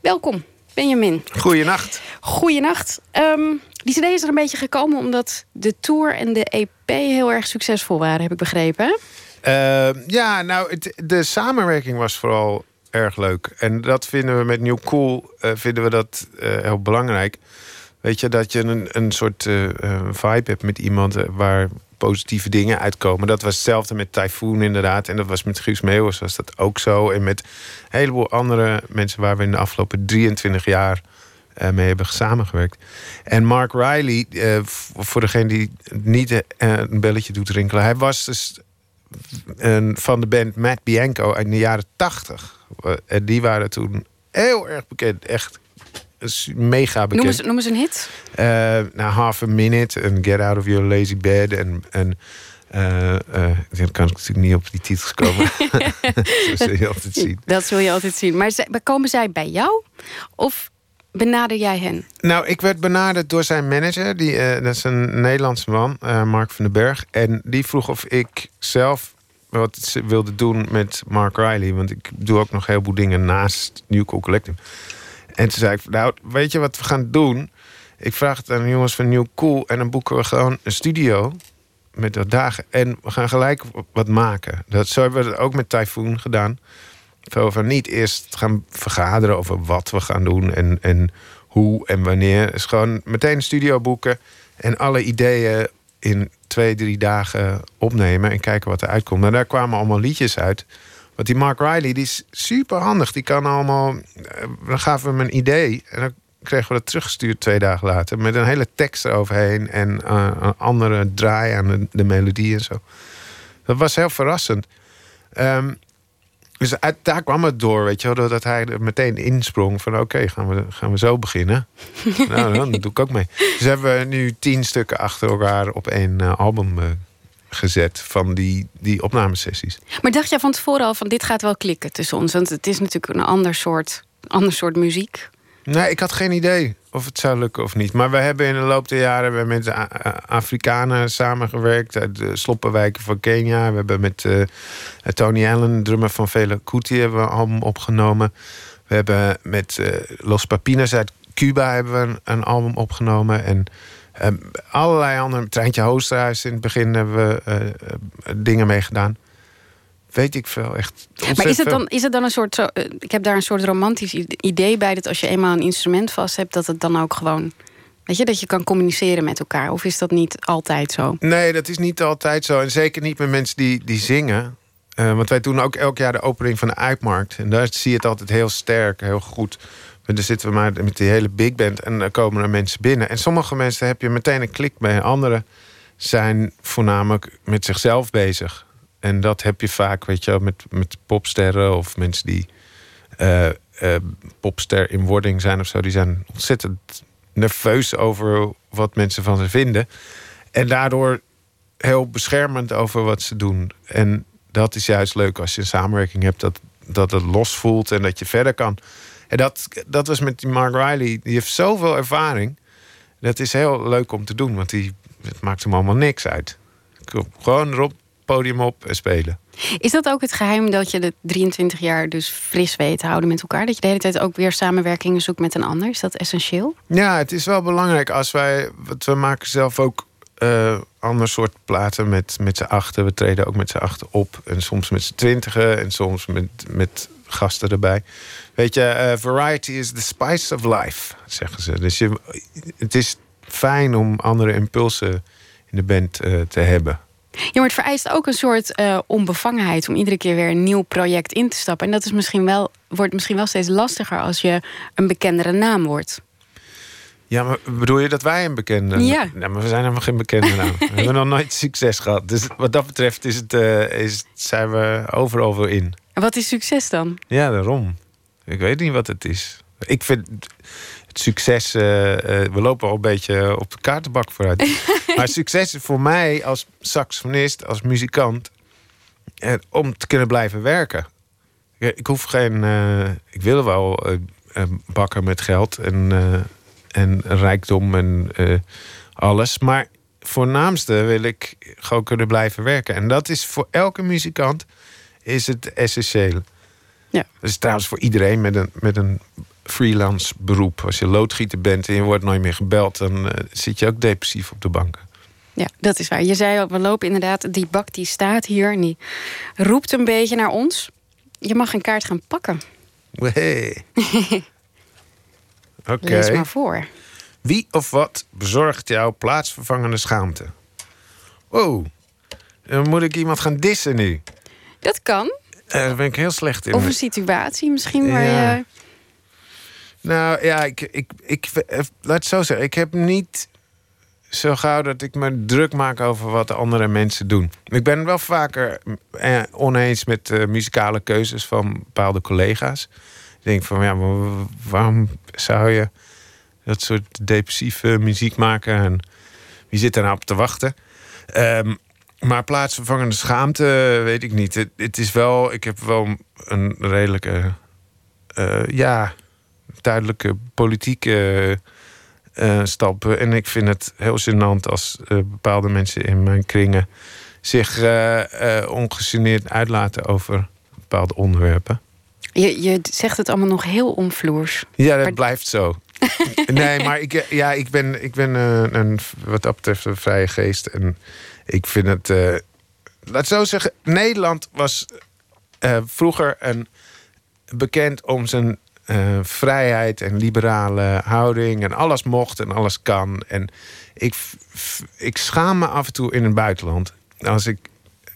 Welkom, Benjamin. Goeienacht. Goeienacht. Um, die cd is er een beetje gekomen omdat de tour en de EP heel erg succesvol waren, heb ik begrepen. Uh, ja, nou, het, de samenwerking was vooral erg leuk. En dat vinden we met New Cool uh, vinden we dat uh, heel belangrijk. Weet je, dat je een, een soort uh, vibe hebt met iemand waar positieve dingen uitkomen. Dat was hetzelfde met Typhoon inderdaad. En dat was met Guus Meeuwis was dat ook zo. En met een heleboel andere mensen waar we in de afgelopen 23 jaar mee hebben samengewerkt. En Mark Riley, voor degene die niet een belletje doet rinkelen... hij was dus van de band Matt Bianco in de jaren 80. En die waren toen heel erg bekend. Echt mega bekend. Noem eens, noem eens een hit. Uh, nou, Half a Minute en Get Out of Your Lazy Bed. En, en uh, uh, dan kan ik natuurlijk niet op die titels komen. dat zul je altijd zien. Dat zul je altijd zien. Maar komen zij bij jou? Of benader jij hen? Nou, ik werd benaderd door zijn manager. Die, uh, dat is een Nederlandse man, Mark van den Berg. En die vroeg of ik zelf wat wilde doen met Mark Riley. Want ik doe ook nog heel veel dingen naast New Cool Collective. En toen zei ik, nou, weet je wat we gaan doen? Ik vraag het aan de jongens van New Cool... en dan boeken we gewoon een studio met wat dagen. En we gaan gelijk wat maken. Dat, zo hebben we het ook met Typhoon gedaan. Zo niet eerst gaan vergaderen over wat we gaan doen... en, en hoe en wanneer. is gewoon meteen een studio boeken... en alle ideeën in twee, drie dagen opnemen en kijken wat er uitkomt. En daar kwamen allemaal liedjes uit. Want die Mark Riley, die is super handig. Die kan allemaal. Eh, dan gaven we hem een idee. En dan kregen we dat teruggestuurd twee dagen later. Met een hele tekst eroverheen. En uh, een andere draai aan de, de, melodie en zo. Dat was heel verrassend. Um, dus uit, daar kwam het door, weet je wel, dat hij er meteen insprong van oké, gaan, we, gaan we zo beginnen. nou, dan doe ik ook mee. Dus hebben we nu tien stukken achter elkaar op één uh, album uh, gezet van die, die opnamesessies. Maar dacht jij van tevoren al van dit gaat wel klikken tussen ons? Want het is natuurlijk een ander soort, ander soort muziek. Nee, ik had geen idee of het zou lukken of niet. Maar we hebben in de loop der jaren met de Afrikanen samengewerkt. Uit de sloppenwijken van Kenia. We hebben met uh, Tony Allen, drummer van Vele Kuti, hebben we een album opgenomen. We hebben met uh, Los Papinas uit Cuba hebben we een, een album opgenomen. En allerlei andere. Treintje Hoosterhuis in het begin hebben we uh, dingen mee gedaan weet ik veel. Echt maar is het, dan, is het dan een soort. Zo, ik heb daar een soort romantisch idee bij dat als je eenmaal een instrument vast hebt, dat het dan ook gewoon. Weet je, dat je kan communiceren met elkaar? Of is dat niet altijd zo? Nee, dat is niet altijd zo. En zeker niet met mensen die, die zingen. Uh, want wij doen ook elk jaar de opening van de Uitmarkt. En daar zie je het altijd heel sterk, heel goed. En dan zitten we maar met die hele big band en dan komen er mensen binnen. En sommige mensen heb je meteen een klik mee. Anderen zijn voornamelijk met zichzelf bezig. En dat heb je vaak, weet je met, met popsterren of mensen die uh, uh, popster in wording zijn of zo. Die zijn ontzettend nerveus over wat mensen van ze vinden. En daardoor heel beschermend over wat ze doen. En dat is juist leuk als je een samenwerking hebt dat, dat het los voelt en dat je verder kan. En dat, dat was met Mark Riley. Die heeft zoveel ervaring. Dat is heel leuk om te doen, want die, het maakt hem allemaal niks uit. Gewoon erop podium op en spelen. Is dat ook het geheim dat je de 23 jaar dus fris weet te houden met elkaar? Dat je de hele tijd ook weer samenwerkingen zoekt met een ander? Is dat essentieel? Ja, het is wel belangrijk als wij. we maken zelf ook uh, ander soort platen met, met z'n achten. We treden ook met z'n achten op. En soms met z'n twintigen en soms met, met gasten erbij. Weet je, uh, variety is the spice of life, zeggen ze. Dus je, het is fijn om andere impulsen in de band uh, te hebben. Ja, maar het vereist ook een soort uh, onbevangenheid om iedere keer weer een nieuw project in te stappen. En dat is misschien wel, wordt misschien wel steeds lastiger als je een bekendere naam wordt. Ja, maar bedoel je dat wij een bekende? Ja. Nou, maar we zijn helemaal geen bekende naam. we hebben nog nooit succes gehad. Dus wat dat betreft is het, uh, is, zijn we overal weer in. En wat is succes dan? Ja, daarom. Ik weet niet wat het is. Ik vind het succes. Uh, we lopen al een beetje op de kaartenbak vooruit. maar succes is voor mij als saxofonist, als muzikant. Uh, om te kunnen blijven werken. Ik, ik hoef geen. ik wil wel bakken met geld en en rijkdom en alles. Maar voornaamste wil ik gewoon kunnen blijven werken. En dat is voor elke muzikant is het essentieel. Ja. Dat is trouwens voor iedereen met een, met een freelance beroep. Als je loodgieter bent en je wordt nooit meer gebeld... dan uh, zit je ook depressief op de bank. Ja, dat is waar. Je zei al, we lopen inderdaad... die bak die staat hier en die roept een beetje naar ons. Je mag een kaart gaan pakken. Hey. Oké. Lees maar voor. Wie of wat bezorgt jouw plaatsvervangende schaamte? Wow, dan moet ik iemand gaan dissen nu. Dat kan. Uh, daar ben ik heel slecht in. Of een situatie misschien waar ja. je... Nou ja, ik, ik, ik, eh, laat het zo zeggen. Ik heb niet zo gauw dat ik me druk maak over wat de andere mensen doen. Ik ben wel vaker eh, oneens met uh, muzikale keuzes van bepaalde collega's. Ik denk van ja, maar waarom zou je dat soort depressieve muziek maken? En wie zit er nou op te wachten? Um, maar plaatsvervangende schaamte, weet ik niet. Het, het, is wel, ik heb wel een redelijke, uh, ja, duidelijke politieke uh, stap. En ik vind het heel gênant als uh, bepaalde mensen in mijn kringen zich ongegeneerd uitlaten over bepaalde onderwerpen. Je, je zegt het allemaal nog heel omvloers. Ja, dat blijft zo. nee, maar ik, ja, ik ben, ik ben een, een, wat dat betreft een vrije geest. En ik vind het. Uh, laat zo zeggen, Nederland was uh, vroeger een, bekend om zijn uh, vrijheid en liberale houding. En alles mocht en alles kan. En ik, ik schaam me af en toe in het buitenland. Als ik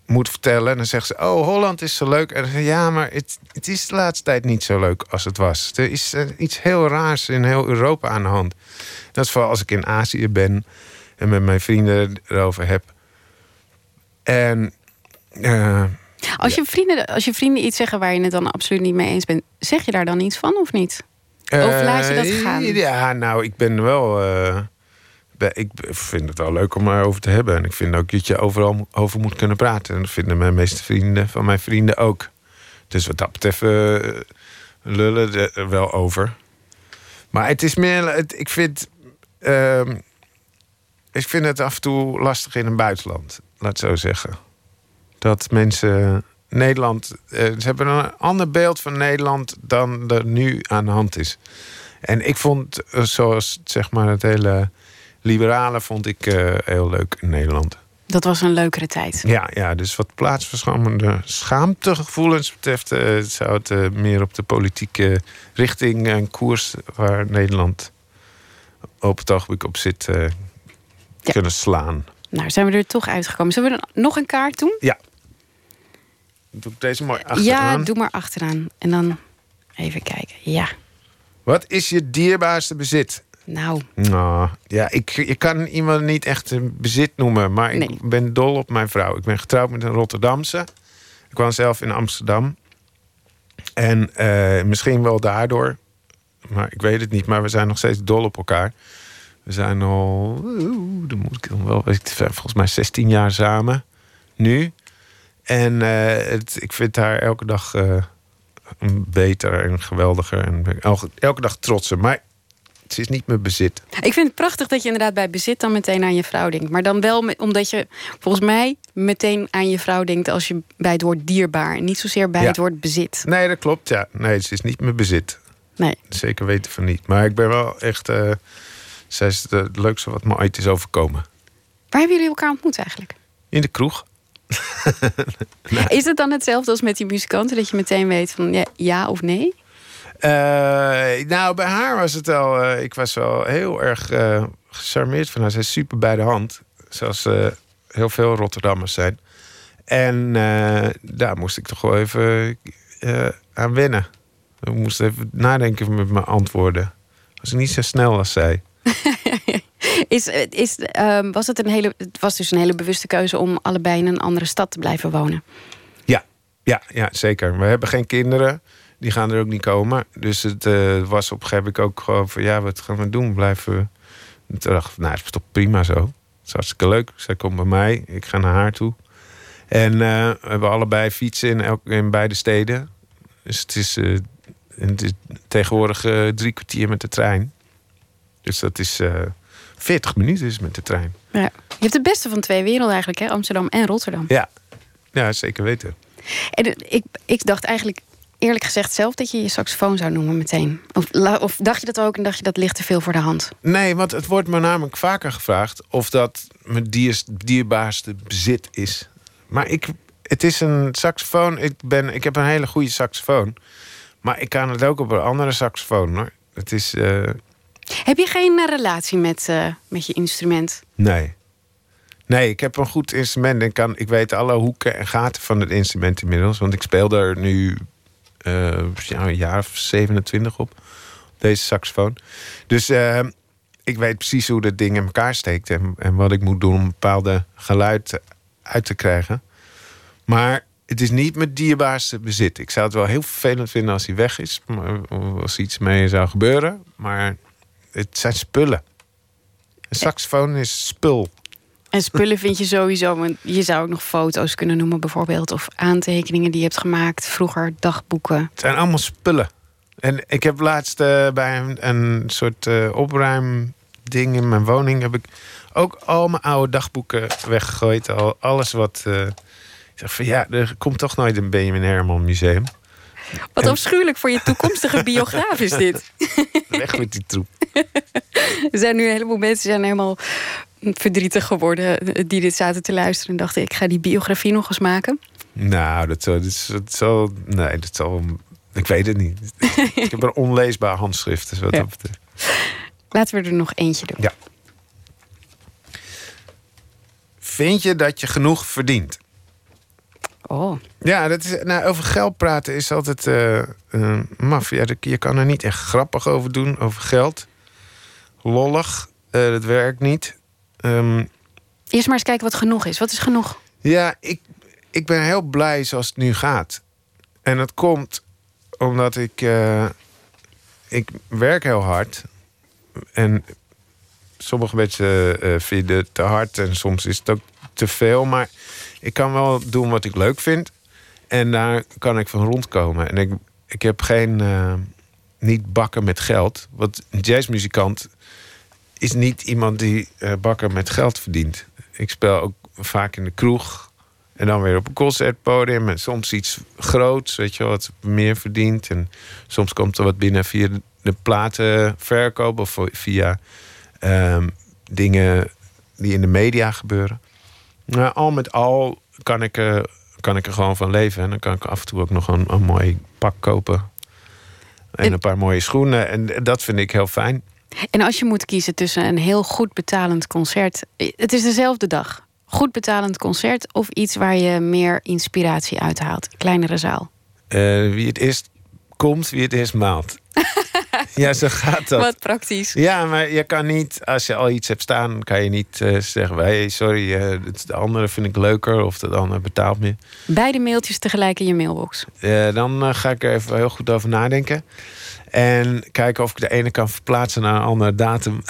moet vertellen. En dan zegt ze: Oh, Holland is zo leuk. En ja, maar het, het is de laatste tijd niet zo leuk als het was. Er is iets heel raars in heel Europa aan de hand. Dat is vooral als ik in Azië ben en met mijn vrienden erover heb. En. Uh, als, je vrienden, als je vrienden iets zeggen waar je het dan absoluut niet mee eens bent, zeg je daar dan iets van of niet? Of laat je dat Uh, gaan? Ja, nou, ik ben wel. Uh, ik vind het wel leuk om erover te hebben. En ik vind ook dat je overal over moet kunnen praten. En dat vinden mijn meeste vrienden van mijn vrienden ook. Dus wat dat betreft uh, lullen er wel over. Maar het is meer. Het, ik, vind, uh, ik vind het af en toe lastig in het buitenland. Laat het zo zeggen. Dat mensen. Nederland. Uh, ze hebben een ander beeld van Nederland dan er nu aan de hand is. En ik vond, zoals zeg maar het hele liberalen vond ik uh, heel leuk in Nederland. Dat was een leukere tijd. Ja, ja dus wat plaatsverschammende schaamtegevoelens betreft... Uh, zou het uh, meer op de politieke richting en koers... waar Nederland op het ogenblik op zit, ja. kunnen slaan. Nou, zijn we er toch uitgekomen. Zullen we nog een kaart doen? Ja. Doe ik deze mooi achteraan? Ja, doe maar achteraan. En dan even kijken. Ja. Wat is je dierbaarste bezit? Nou. nou ja, ik, ik kan iemand niet echt een bezit noemen, maar nee. ik ben dol op mijn vrouw. Ik ben getrouwd met een Rotterdamse. Ik woon zelf in Amsterdam. En uh, misschien wel daardoor, maar ik weet het niet. Maar we zijn nog steeds dol op elkaar. We zijn al, oeh, dan moet ik dan wel, volgens mij 16 jaar samen nu. En uh, het, ik vind haar elke dag uh, beter en geweldiger. En elke, elke dag trotser. Maar het is niet mijn bezit. Ik vind het prachtig dat je inderdaad bij bezit dan meteen aan je vrouw denkt. Maar dan wel met, omdat je volgens mij meteen aan je vrouw denkt als je bij het woord dierbaar. En niet zozeer bij ja. het woord bezit. Nee, dat klopt. Ja. Nee, het is niet mijn bezit. Nee. Zeker weten van niet. Maar ik ben wel echt. Uh, zij is het leukste wat me ooit is overkomen. Waar hebben jullie elkaar ontmoet eigenlijk? In de kroeg. Is het dan hetzelfde als met die muzikanten? Dat je meteen weet van ja, ja of nee? Uh, nou, bij haar was het wel. Uh, ik was wel heel erg uh, gecharmeerd van haar. Zij is super bij de hand. Zoals heel veel Rotterdammers zijn. En eh, daar moest ik toch wel even eh, aan wennen. Ik moest even nadenken met mijn antwoorden. Was ik niet zo snel als zij. Is, is, ehm, was het, een hele, het was dus een hele bewuste keuze om allebei in een andere stad te blijven wonen? Ja, ja, ja zeker. We hebben geen kinderen. Die gaan er ook niet komen. Dus het eh, was op een gegeven moment ook gewoon van... ja, wat gaan we doen? Blijven we... Dacht nou, het is toch prima zo. Het is hartstikke leuk. Zij komt bij mij. Ik ga naar haar toe. En eh, we hebben allebei fietsen in, elk, in beide steden. Dus het is, eh, het is tegenwoordig drie kwartier met de trein. Dus dat is eh 40 minuten is met de trein. Ja. Je hebt het beste van twee werelden eigenlijk, hè? Amsterdam en Rotterdam. Ja, ja zeker weten. En eh, ik, ik dacht eigenlijk eerlijk gezegd zelf dat je je saxofoon zou noemen meteen. Of, of dacht je dat ook en dacht je dat ligt te veel voor de hand? Nee, want het wordt me namelijk vaker gevraagd of dat mijn dier, dierbaarste bezit is. Maar ik, het is een saxofoon. Ik, ben, ik heb een hele goede saxofoon. Maar ik kan het ook op een andere saxofoon hoor. Het is. eh, Heb je geen eh, relatie met, eh, met je instrument? nee. Nee, ik heb een goed instrument. En kan, ik weet alle hoeken en gaten van het instrument inmiddels. Want ik speel er nu eh, een jaar of 27 op. Deze saxofoon. Dus ik weet precies hoe dat ding in elkaar steekt. En, en wat ik moet doen om bepaalde geluid uit te krijgen. Maar het is niet mijn dierbaarste bezit. Ik zou het wel heel vervelend vinden als hij weg is. Als iets mee zou gebeuren. Maar het zijn spullen. Een saxofoon is spul. En spullen vind je sowieso. Want je zou ook nog foto's kunnen noemen, bijvoorbeeld. Of aantekeningen die je hebt gemaakt. Vroeger dagboeken. Het zijn allemaal spullen. En ik heb laatst eh, bij een, een soort eh opruimding in mijn woning... heb ik ook al mijn oude dagboeken weggegooid. Al, alles wat... eh, ik dacht van ja, er komt toch nooit een Benjamin Herman museum. Wat En- afschuwelijk voor je toekomstige biograaf is dit. Weg met die troep. Er zijn nu een heleboel mensen zijn helemaal verdrietig geworden... die dit zaten te luisteren en dachten... ik ga die biografie nog eens maken. Nou, dat zal, dat, zal... Nee, dat zal... Ik weet het niet. ik heb een onleesbaar handschrift. Dus wat Ja. dat betreft. Laten we er nog eentje doen. Ja. Vind je dat je genoeg verdient? Oh. Ja, dat is, nou, over geld praten is altijd maf. Ja, dat- je kan er niet echt grappig over doen, over geld. Lollig, eh, dat werkt niet. Ehm, Eerst maar eens kijken wat genoeg is. Wat is genoeg? ja, ik, ik ben heel blij zoals het nu gaat. En dat komt omdat ik... ik werk heel hard. En sommige mensen vinden het te hard en soms is het ook te veel. Maar ik kan wel doen wat ik leuk vind. En daar kan ik van rondkomen. En ik, ik heb geen... eh, niet bakken met geld. Want een jazzmuzikant is niet iemand die eh, bakken met geld verdient. Ik speel ook vaak in de kroeg. En dan weer op een concertpodium. En soms iets groots, weet je wat meer verdient. En soms komt er wat binnen via de- platenverkoop... of via ehm, dingen die in de media gebeuren. Nou, al met al kan ik, kan ik er gewoon van leven. En dan kan ik af en toe ook nog een, een mooi pak kopen. En een paar mooie schoenen. En dat vind ik heel fijn. En als je moet kiezen tussen een heel goed betalend concert... Het is dezelfde dag. Goed betalend concert of iets waar je meer inspiratie uithaalt. Kleinere zaal. Eh, wie het eerst komt, wie het eerst maalt. ja, zo gaat dat. Wat praktisch. Ja, maar je kan niet, als je al iets hebt staan, kan je niet eh, zeggen: hey, sorry, eh, de andere vind ik leuker of de andere betaalt meer. Beide mailtjes tegelijk in je mailbox. Eh, dan ga ik er even heel goed over nadenken. En kijken of ik de ene kan verplaatsen naar een andere datum.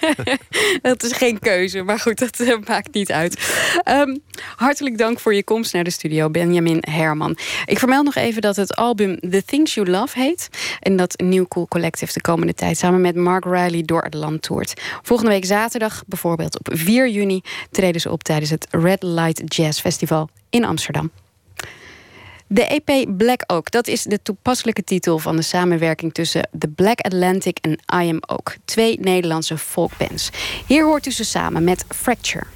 Dat is geen keuze, maar goed, dat eh, maakt niet uit. Ehm, hartelijk dank voor je komst naar de studio, Benjamin Herman. Ik vermeld nog even dat het album The Things You Love heet. En dat New Cool Collective de komende tijd samen met Mark Riley door het land toert. Volgende week zaterdag, bijvoorbeeld op 4 juni, treden ze op tijdens het Red Light Jazz Festival in Amsterdam. De EP Black Oak, dat is de toepasselijke titel van de samenwerking tussen The Black Atlantic en I Am Oak. Twee Nederlandse folkbands. Hier hoort u ze samen met Fracture.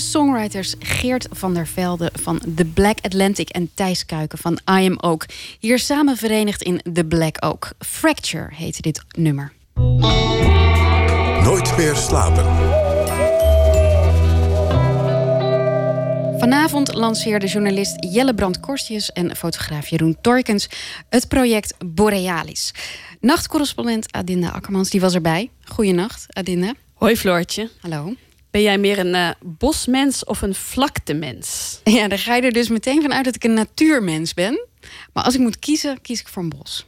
Singer-songwriters Geert van der Velde van The Black Atlantic en Thijs Kuiken van I Am Oak. Hier samen verenigd in The Black Oak. Fracture heette dit nummer. Nooit meer slapen. Vanavond lanceerde journalist Jelle Brand Korstjes en fotograaf Jeroen Torkens het project Borealis. Nachtcorrespondent Adinda Akkermans die was erbij. Goeienacht, Adinda. Hoi Floortje. Hallo. Ben jij meer een eh, bosmens of een vlaktemens? Ja, daar ga je er dus meteen van uit dat ik een natuurmens ben. Maar als ik moet kiezen, kies ik voor een bos.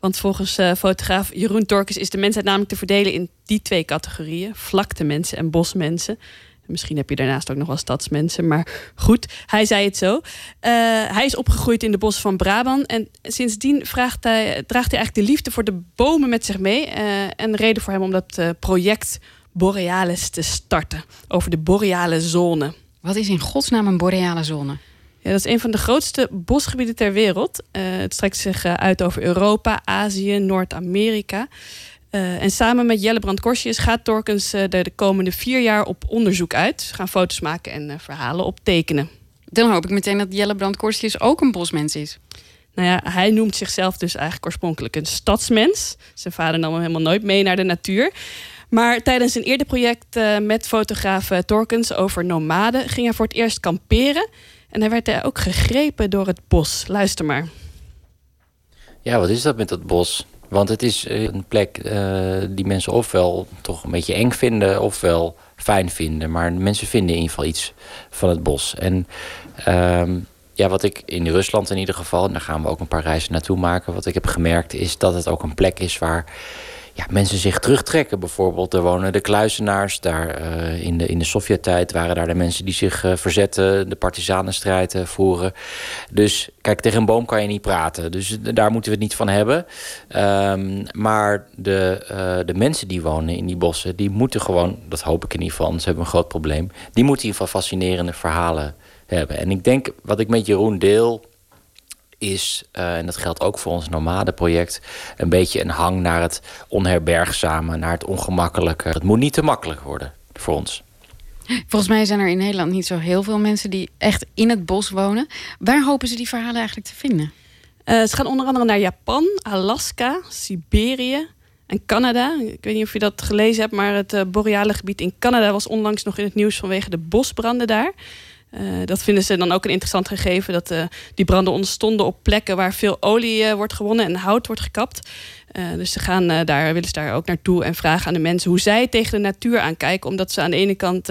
Want volgens eh, fotograaf Jeroen Torkens is de mensheid namelijk te verdelen in die twee categorieën: vlaktemensen en bosmensen. Misschien heb je daarnaast ook nog wel stadsmensen, maar goed, hij zei het zo. Eh, hij is opgegroeid in de bossen van Brabant en sindsdien vraagt hij, draagt hij eigenlijk de liefde voor de bomen met zich mee. Eh, en de reden voor hem om dat project Borealis te starten, over de boreale zone. Wat is in godsnaam een boreale zone? Ja, dat is een van de grootste bosgebieden ter wereld. Eh, het strekt zich eh, uit over Europa, Azië, Noord-Amerika. Eh, en samen met Jelle Brand Korsjes gaat Torkens de komende vier jaar op onderzoek uit. Ze gaan foto's maken en verhalen optekenen. Dan hoop ik meteen dat Jelle Brand Korstjes ook een bosmens is. Nou ja, hij noemt zichzelf dus eigenlijk oorspronkelijk een stadsmens. Zijn vader nam hem helemaal nooit mee naar de natuur. Maar tijdens een eerder project eh, met fotograaf eh, Torkens over nomaden ging hij voor het eerst kamperen. En hij werd ook gegrepen door het bos. Luister maar. Ja, wat is dat met dat bos? Want het is eh, een plek die mensen ofwel toch een beetje eng vinden, ofwel fijn vinden. Maar mensen vinden in ieder geval iets van het bos. En ehm, ja, wat ik in Rusland in ieder geval, daar gaan we ook een paar reizen naartoe maken, wat ik heb gemerkt is dat het ook een plek is waar ja, mensen zich terugtrekken. Bijvoorbeeld, er wonen de kluizenaars. Daar, eh, in, de, in de Sovjet-tijd waren daar de mensen die zich eh, verzetten, de partisanenstrijd eh, voeren. Dus kijk, tegen een boom kan je niet praten. Dus daar moeten we het niet van hebben. Ehm, maar de, de mensen die wonen in die bossen, die moeten gewoon, dat hoop ik in ieder geval, anders hebben een groot probleem. Die moeten in ieder geval fascinerende verhalen hebben. En ik denk, wat ik met Jeroen deel, is, eh, en dat geldt ook voor ons nomadenproject, een beetje een hang naar het onherbergzame, naar het ongemakkelijke. Het moet niet te makkelijk worden voor ons. Volgens mij zijn er in Nederland niet zo heel veel mensen die echt in het bos wonen. Waar hopen ze die verhalen eigenlijk te vinden? Eh, ze gaan onder andere naar Japan, Alaska, Siberië en Canada. Ik weet niet of je dat gelezen hebt, maar het eh, boreale gebied in Canada was onlangs nog in het nieuws vanwege de bosbranden daar. Eh, dat vinden ze dan ook een interessant gegeven. Dat eh, die branden ontstonden op plekken waar veel olie eh, wordt gewonnen en hout wordt gekapt. Eh, dus ze gaan eh, daar, willen ze daar ook naartoe en vragen aan de mensen hoe zij tegen de natuur aankijken. Omdat ze aan de ene kant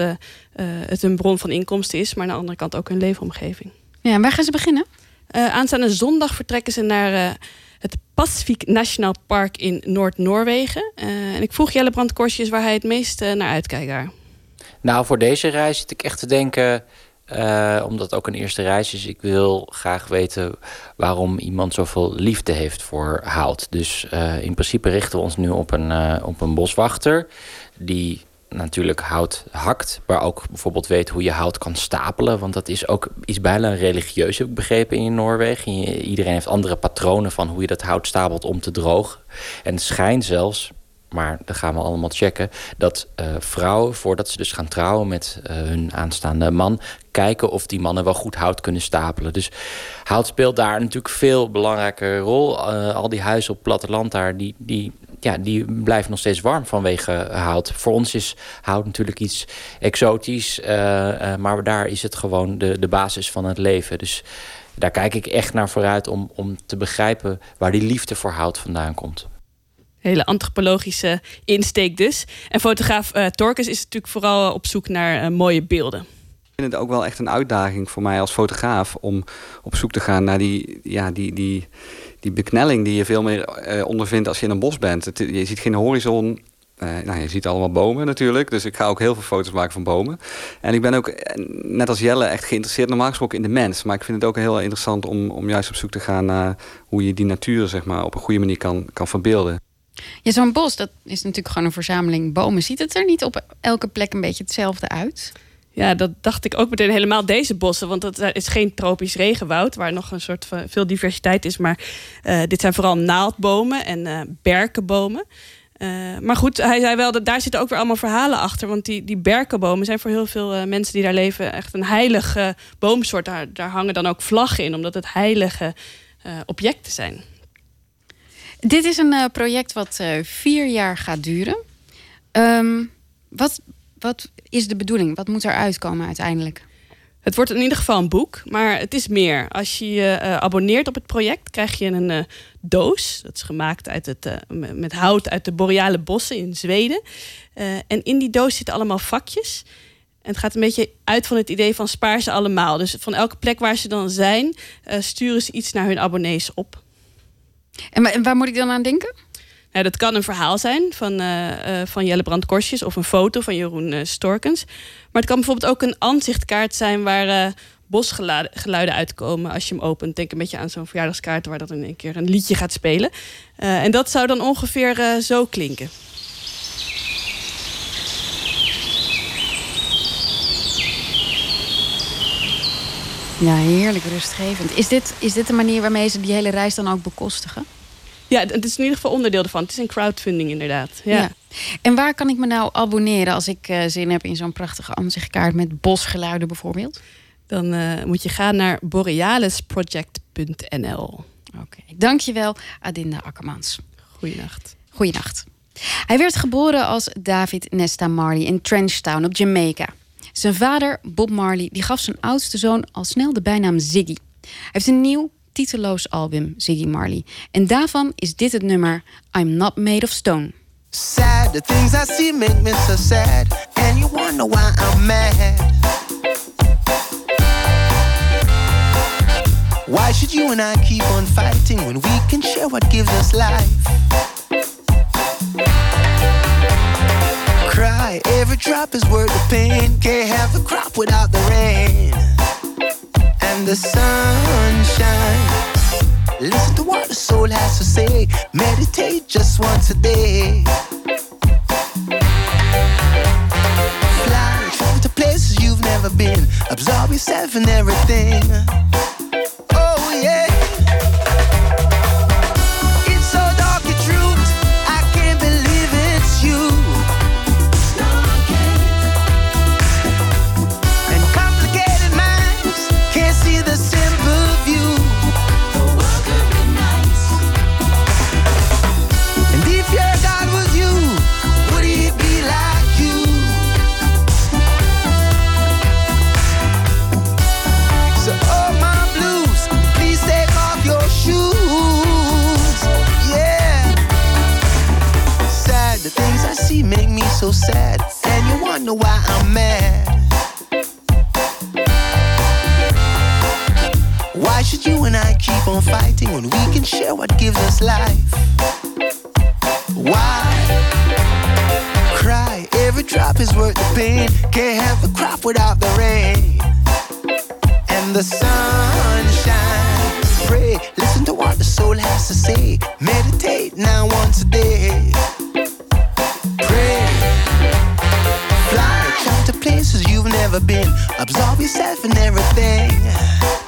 het een bron van inkomsten is, maar aan de andere kant ook hun leefomgeving. Ja, en waar gaan ze beginnen? Eh, aanstaande zondag vertrekken ze naar eh, het Pacific National Park in Noord-Noorwegen. Eh, en ik vroeg Jelle Brand Korsjes waar hij het meest naar uitkijkt daar. Nou, voor deze reis zit ik echt te denken, eh, omdat ook een eerste reis is. Ik wil graag weten waarom iemand zoveel liefde heeft voor hout. Dus eh, in principe richten we ons nu op een, eh, op een boswachter die natuurlijk hout hakt, maar ook bijvoorbeeld weet hoe je hout kan stapelen. Want dat is ook iets bijna religieus, heb begrepen, in Noorwegen. Iedereen heeft andere patronen van hoe je dat hout stapelt om te drogen. En het schijnt zelfs, maar dat gaan we allemaal checken. Dat uh, vrouwen, voordat ze dus gaan trouwen met uh, hun aanstaande man, kijken of die mannen wel goed hout kunnen stapelen. Dus hout speelt daar natuurlijk veel belangrijke rol. Uh, al die huizen op platteland daar, die, die, ja, die blijven nog steeds warm vanwege hout. Voor ons is hout natuurlijk iets exotisch, maar daar is het gewoon de, de basis van het leven. Dus daar kijk ik echt naar vooruit om, om te begrijpen waar die liefde voor hout vandaan komt. Hele antropologische insteek dus. En fotograaf uh, Torkes is natuurlijk vooral op zoek naar uh, mooie beelden. Ik vind het ook wel echt een uitdaging voor mij als fotograaf om op zoek te gaan naar die, ja, die, die, die beknelling die je veel meer uh, ondervindt als je in een bos bent. Je ziet geen horizon, nou, je ziet allemaal bomen natuurlijk. Dus ik ga ook heel veel foto's maken van bomen. En ik ben ook, net als Jelle, echt geïnteresseerd normaal gesproken in de mens. Maar ik vind het ook heel interessant om, om juist op zoek te gaan naar hoe je die natuur zeg maar, op een goede manier kan, kan verbeelden. Ja, zo'n bos, dat is natuurlijk gewoon een verzameling bomen. Ziet het er niet op elke plek een beetje hetzelfde uit? Ja, dat dacht ik ook meteen helemaal deze bossen. Want dat is geen tropisch regenwoud, waar nog een soort van veel diversiteit is. Maar uh, dit zijn vooral naaldbomen en uh, berkenbomen. Maar goed, hij zei wel dat daar zitten ook weer allemaal verhalen achter. Want die, die berkenbomen zijn voor heel veel mensen die daar leven echt een heilige boomsoort. Daar, daar hangen dan ook vlaggen in, omdat het heilige objecten zijn. Dit is een uh, project wat uh, vier jaar gaat duren. Um, wat, wat is de bedoeling? Wat moet er uitkomen uiteindelijk? Het wordt in ieder geval een boek, maar het is meer. Als je je uh, abonneert op het project, krijg je een doos. Dat is gemaakt uit het, met hout uit de boreale bossen in Zweden. en in die doos zitten allemaal vakjes. En het gaat een beetje uit van het idee van spaar ze allemaal. Dus van elke plek waar ze dan zijn, sturen ze iets naar hun abonnees op. En waar moet ik dan aan denken? Nou, dat kan een verhaal zijn van, uh, uh, van Jelle Brand Korsjes of een foto van Jeroen uh, Storkens. Maar het kan bijvoorbeeld ook een aanzichtkaart zijn waar bosgeluiden uitkomen als je hem opent. Denk een beetje aan zo'n verjaardagskaart waar dat in een keer een liedje gaat spelen. en dat zou dan ongeveer zo klinken. Ja, heerlijk rustgevend. Is dit, is dit de manier waarmee ze die hele reis dan ook bekostigen? Ja, het is in ieder geval onderdeel ervan. Het is een crowdfunding inderdaad. Ja. ja. En waar kan ik me nou abonneren als ik uh, zin heb in zo'n prachtige aanzichtkaart met bosgeluiden bijvoorbeeld? Dan uh, moet je gaan naar borealisproject.nl. Oké, okay. dankjewel Adinda Akkermans. Goeienacht. Goeienacht. Hij werd geboren als David Nesta Marley in Trenchtown op Jamaica. Zijn vader, Bob Marley, die gaf zijn oudste zoon al snel de bijnaam Ziggy. Hij heeft een nieuw, titeloos album, Ziggy Marley. En daarvan is dit het nummer I'm Not Made of Stone. Sad, the things I see make me so sad. And you wonder why I'm mad. Why should you and I keep on fighting when we can share what gives us life? Cry, every drop is worth the pain. Can't have a crop without the rain and the sunshine. Listen to what the soul has to say. Meditate just once a day. Fly, travel to places you've never been. Absorb yourself in everything. So sad. And you wonder why I'm mad. Why should you and I keep on fighting when we can share what gives us life? Why cry? Every drop is worth the pain. Can't have the crop without the rain and the sunshine. Pray, listen to what the soul has to say. Meditate now once a day. Never been. Absorb yourself in everything.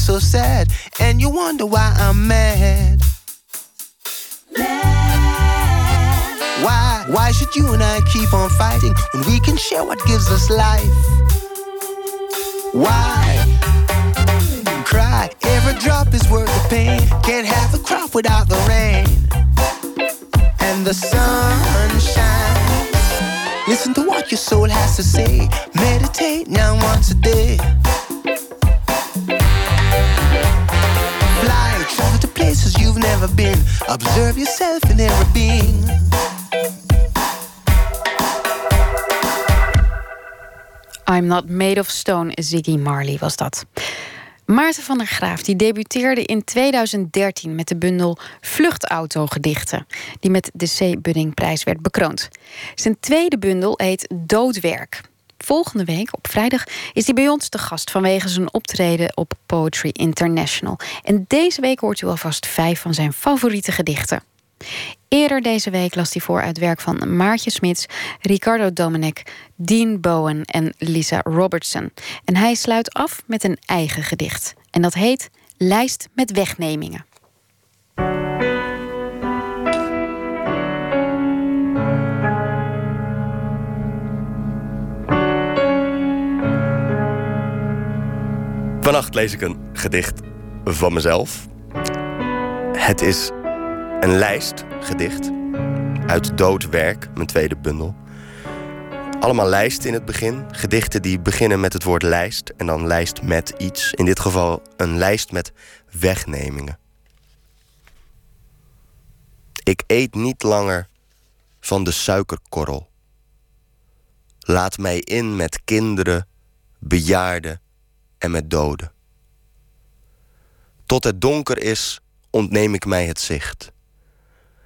So sad, and you wonder why I'm mad. Why? Why should you and I keep on fighting when we can share what gives us life? Why? Cry, every drop is worth the pain. Can't have a crop without the rain and the sunshine. Listen to what your soul has to say. Meditate now once a day. Never been. Observe yourself in every being. I'm Not Made of Stone, Ziggy Marley was dat. Maarten van der Graaf die debuteerde in 2013 met de bundel Vluchtautogedichten, die met de C. Buddingprijs werd bekroond. Zijn tweede bundel heet Doodwerk. Volgende week, op vrijdag, is hij bij ons te gast vanwege zijn optreden op Poetry International. En deze week hoort u alvast vijf van zijn favoriete gedichten. Eerder deze week las hij voor uit werk van Maartje Smits, Ricardo Dominic, Dean Bowen en Lisa Robertson. En hij sluit af met een eigen gedicht. En dat heet Lijst met wegnemingen. Vannacht lees ik een gedicht van mezelf. Het is een lijst gedicht uit Doodwerk, mijn tweede bundel. Allemaal lijsten in het begin. Gedichten die beginnen met het woord lijst en dan lijst met iets. In dit geval een lijst met wegnemingen. Ik eet niet langer van de suikerkorrel. Laat mij in met kinderen, bejaarden en met doden. Tot het donker is, ontneem ik mij het zicht.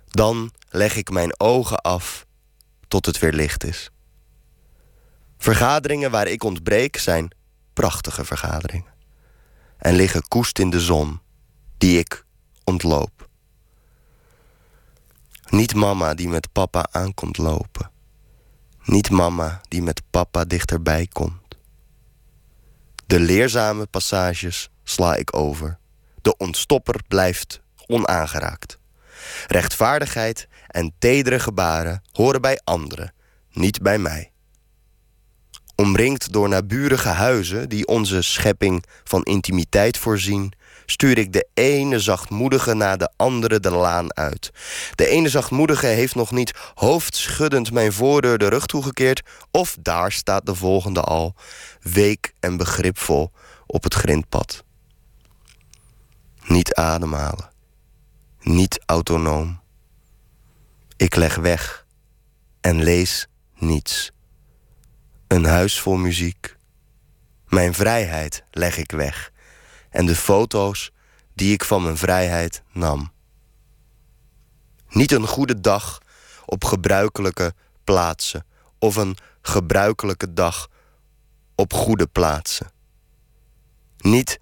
Dan leg ik mijn ogen af tot het weer licht is. Vergaderingen waar ik ontbreek zijn prachtige vergaderingen. En liggen koest in de zon, die ik ontloop. Niet mama die met papa aankomt lopen. Niet mama die met papa dichterbij komt. De leerzame passages sla ik over. De ontstopper blijft onaangeraakt. Rechtvaardigheid en tedere gebaren horen bij anderen, niet bij mij. Omringd door naburige huizen die onze schepping van intimiteit voorzien, stuur ik de ene zachtmoedige na de andere de laan uit. De ene zachtmoedige heeft nog niet hoofdschuddend mijn voordeur de rug toegekeerd, of daar staat de volgende al, week en begripvol op het grindpad. Niet ademhalen, niet autonoom. Ik leg weg en lees niets. Een huis vol muziek. Mijn vrijheid leg ik weg. En de foto's die ik van mijn vrijheid nam. Niet een goede dag op gebruikelijke plaatsen. Of een gebruikelijke dag op goede plaatsen. Niet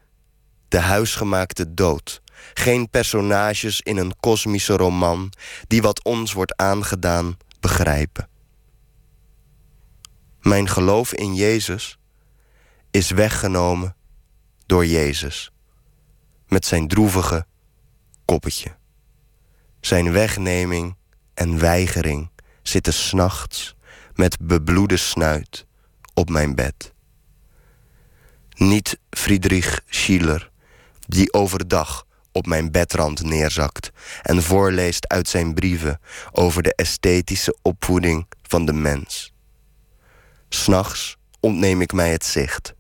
de huisgemaakte dood. Geen personages in een kosmische roman die wat ons wordt aangedaan begrijpen. Mijn geloof in Jezus is weggenomen door Jezus. Met zijn droevige koppetje. Zijn wegneming en weigering zitten s'nachts met bebloede snuit op mijn bed. Niet Friedrich Schiller, die overdag op mijn bedrand neerzakt en voorleest uit zijn brieven over de esthetische opvoeding van de mens. S'nachts ontneem ik mij het zicht.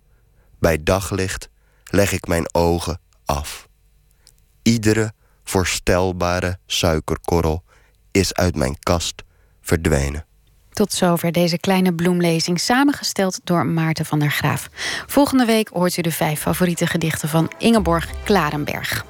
Bij daglicht leg ik mijn ogen af. Iedere voorstelbare suikerkorrel is uit mijn kast verdwenen. Tot zover deze kleine bloemlezing, samengesteld door Maarten van der Graaf. Volgende week hoort u de vijf favoriete gedichten van Ingeborg Klarenberg.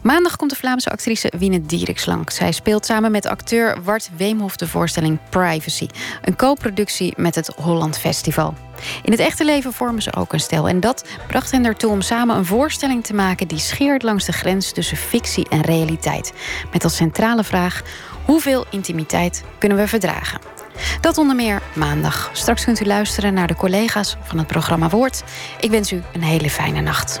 Maandag komt de Vlaamse actrice Wiene Dieriks langs. Zij speelt samen met acteur Wart Weemhof de voorstelling Privacy. Een co-productie met het Holland Festival. In het echte leven vormen ze ook een stel. En dat bracht hen ertoe om samen een voorstelling te maken... die scheert langs de grens tussen fictie en realiteit. Met als centrale vraag... hoeveel intimiteit kunnen we verdragen? Dat onder meer maandag. Straks kunt u luisteren naar de collega's van het programma Woord. Ik wens u een hele fijne nacht.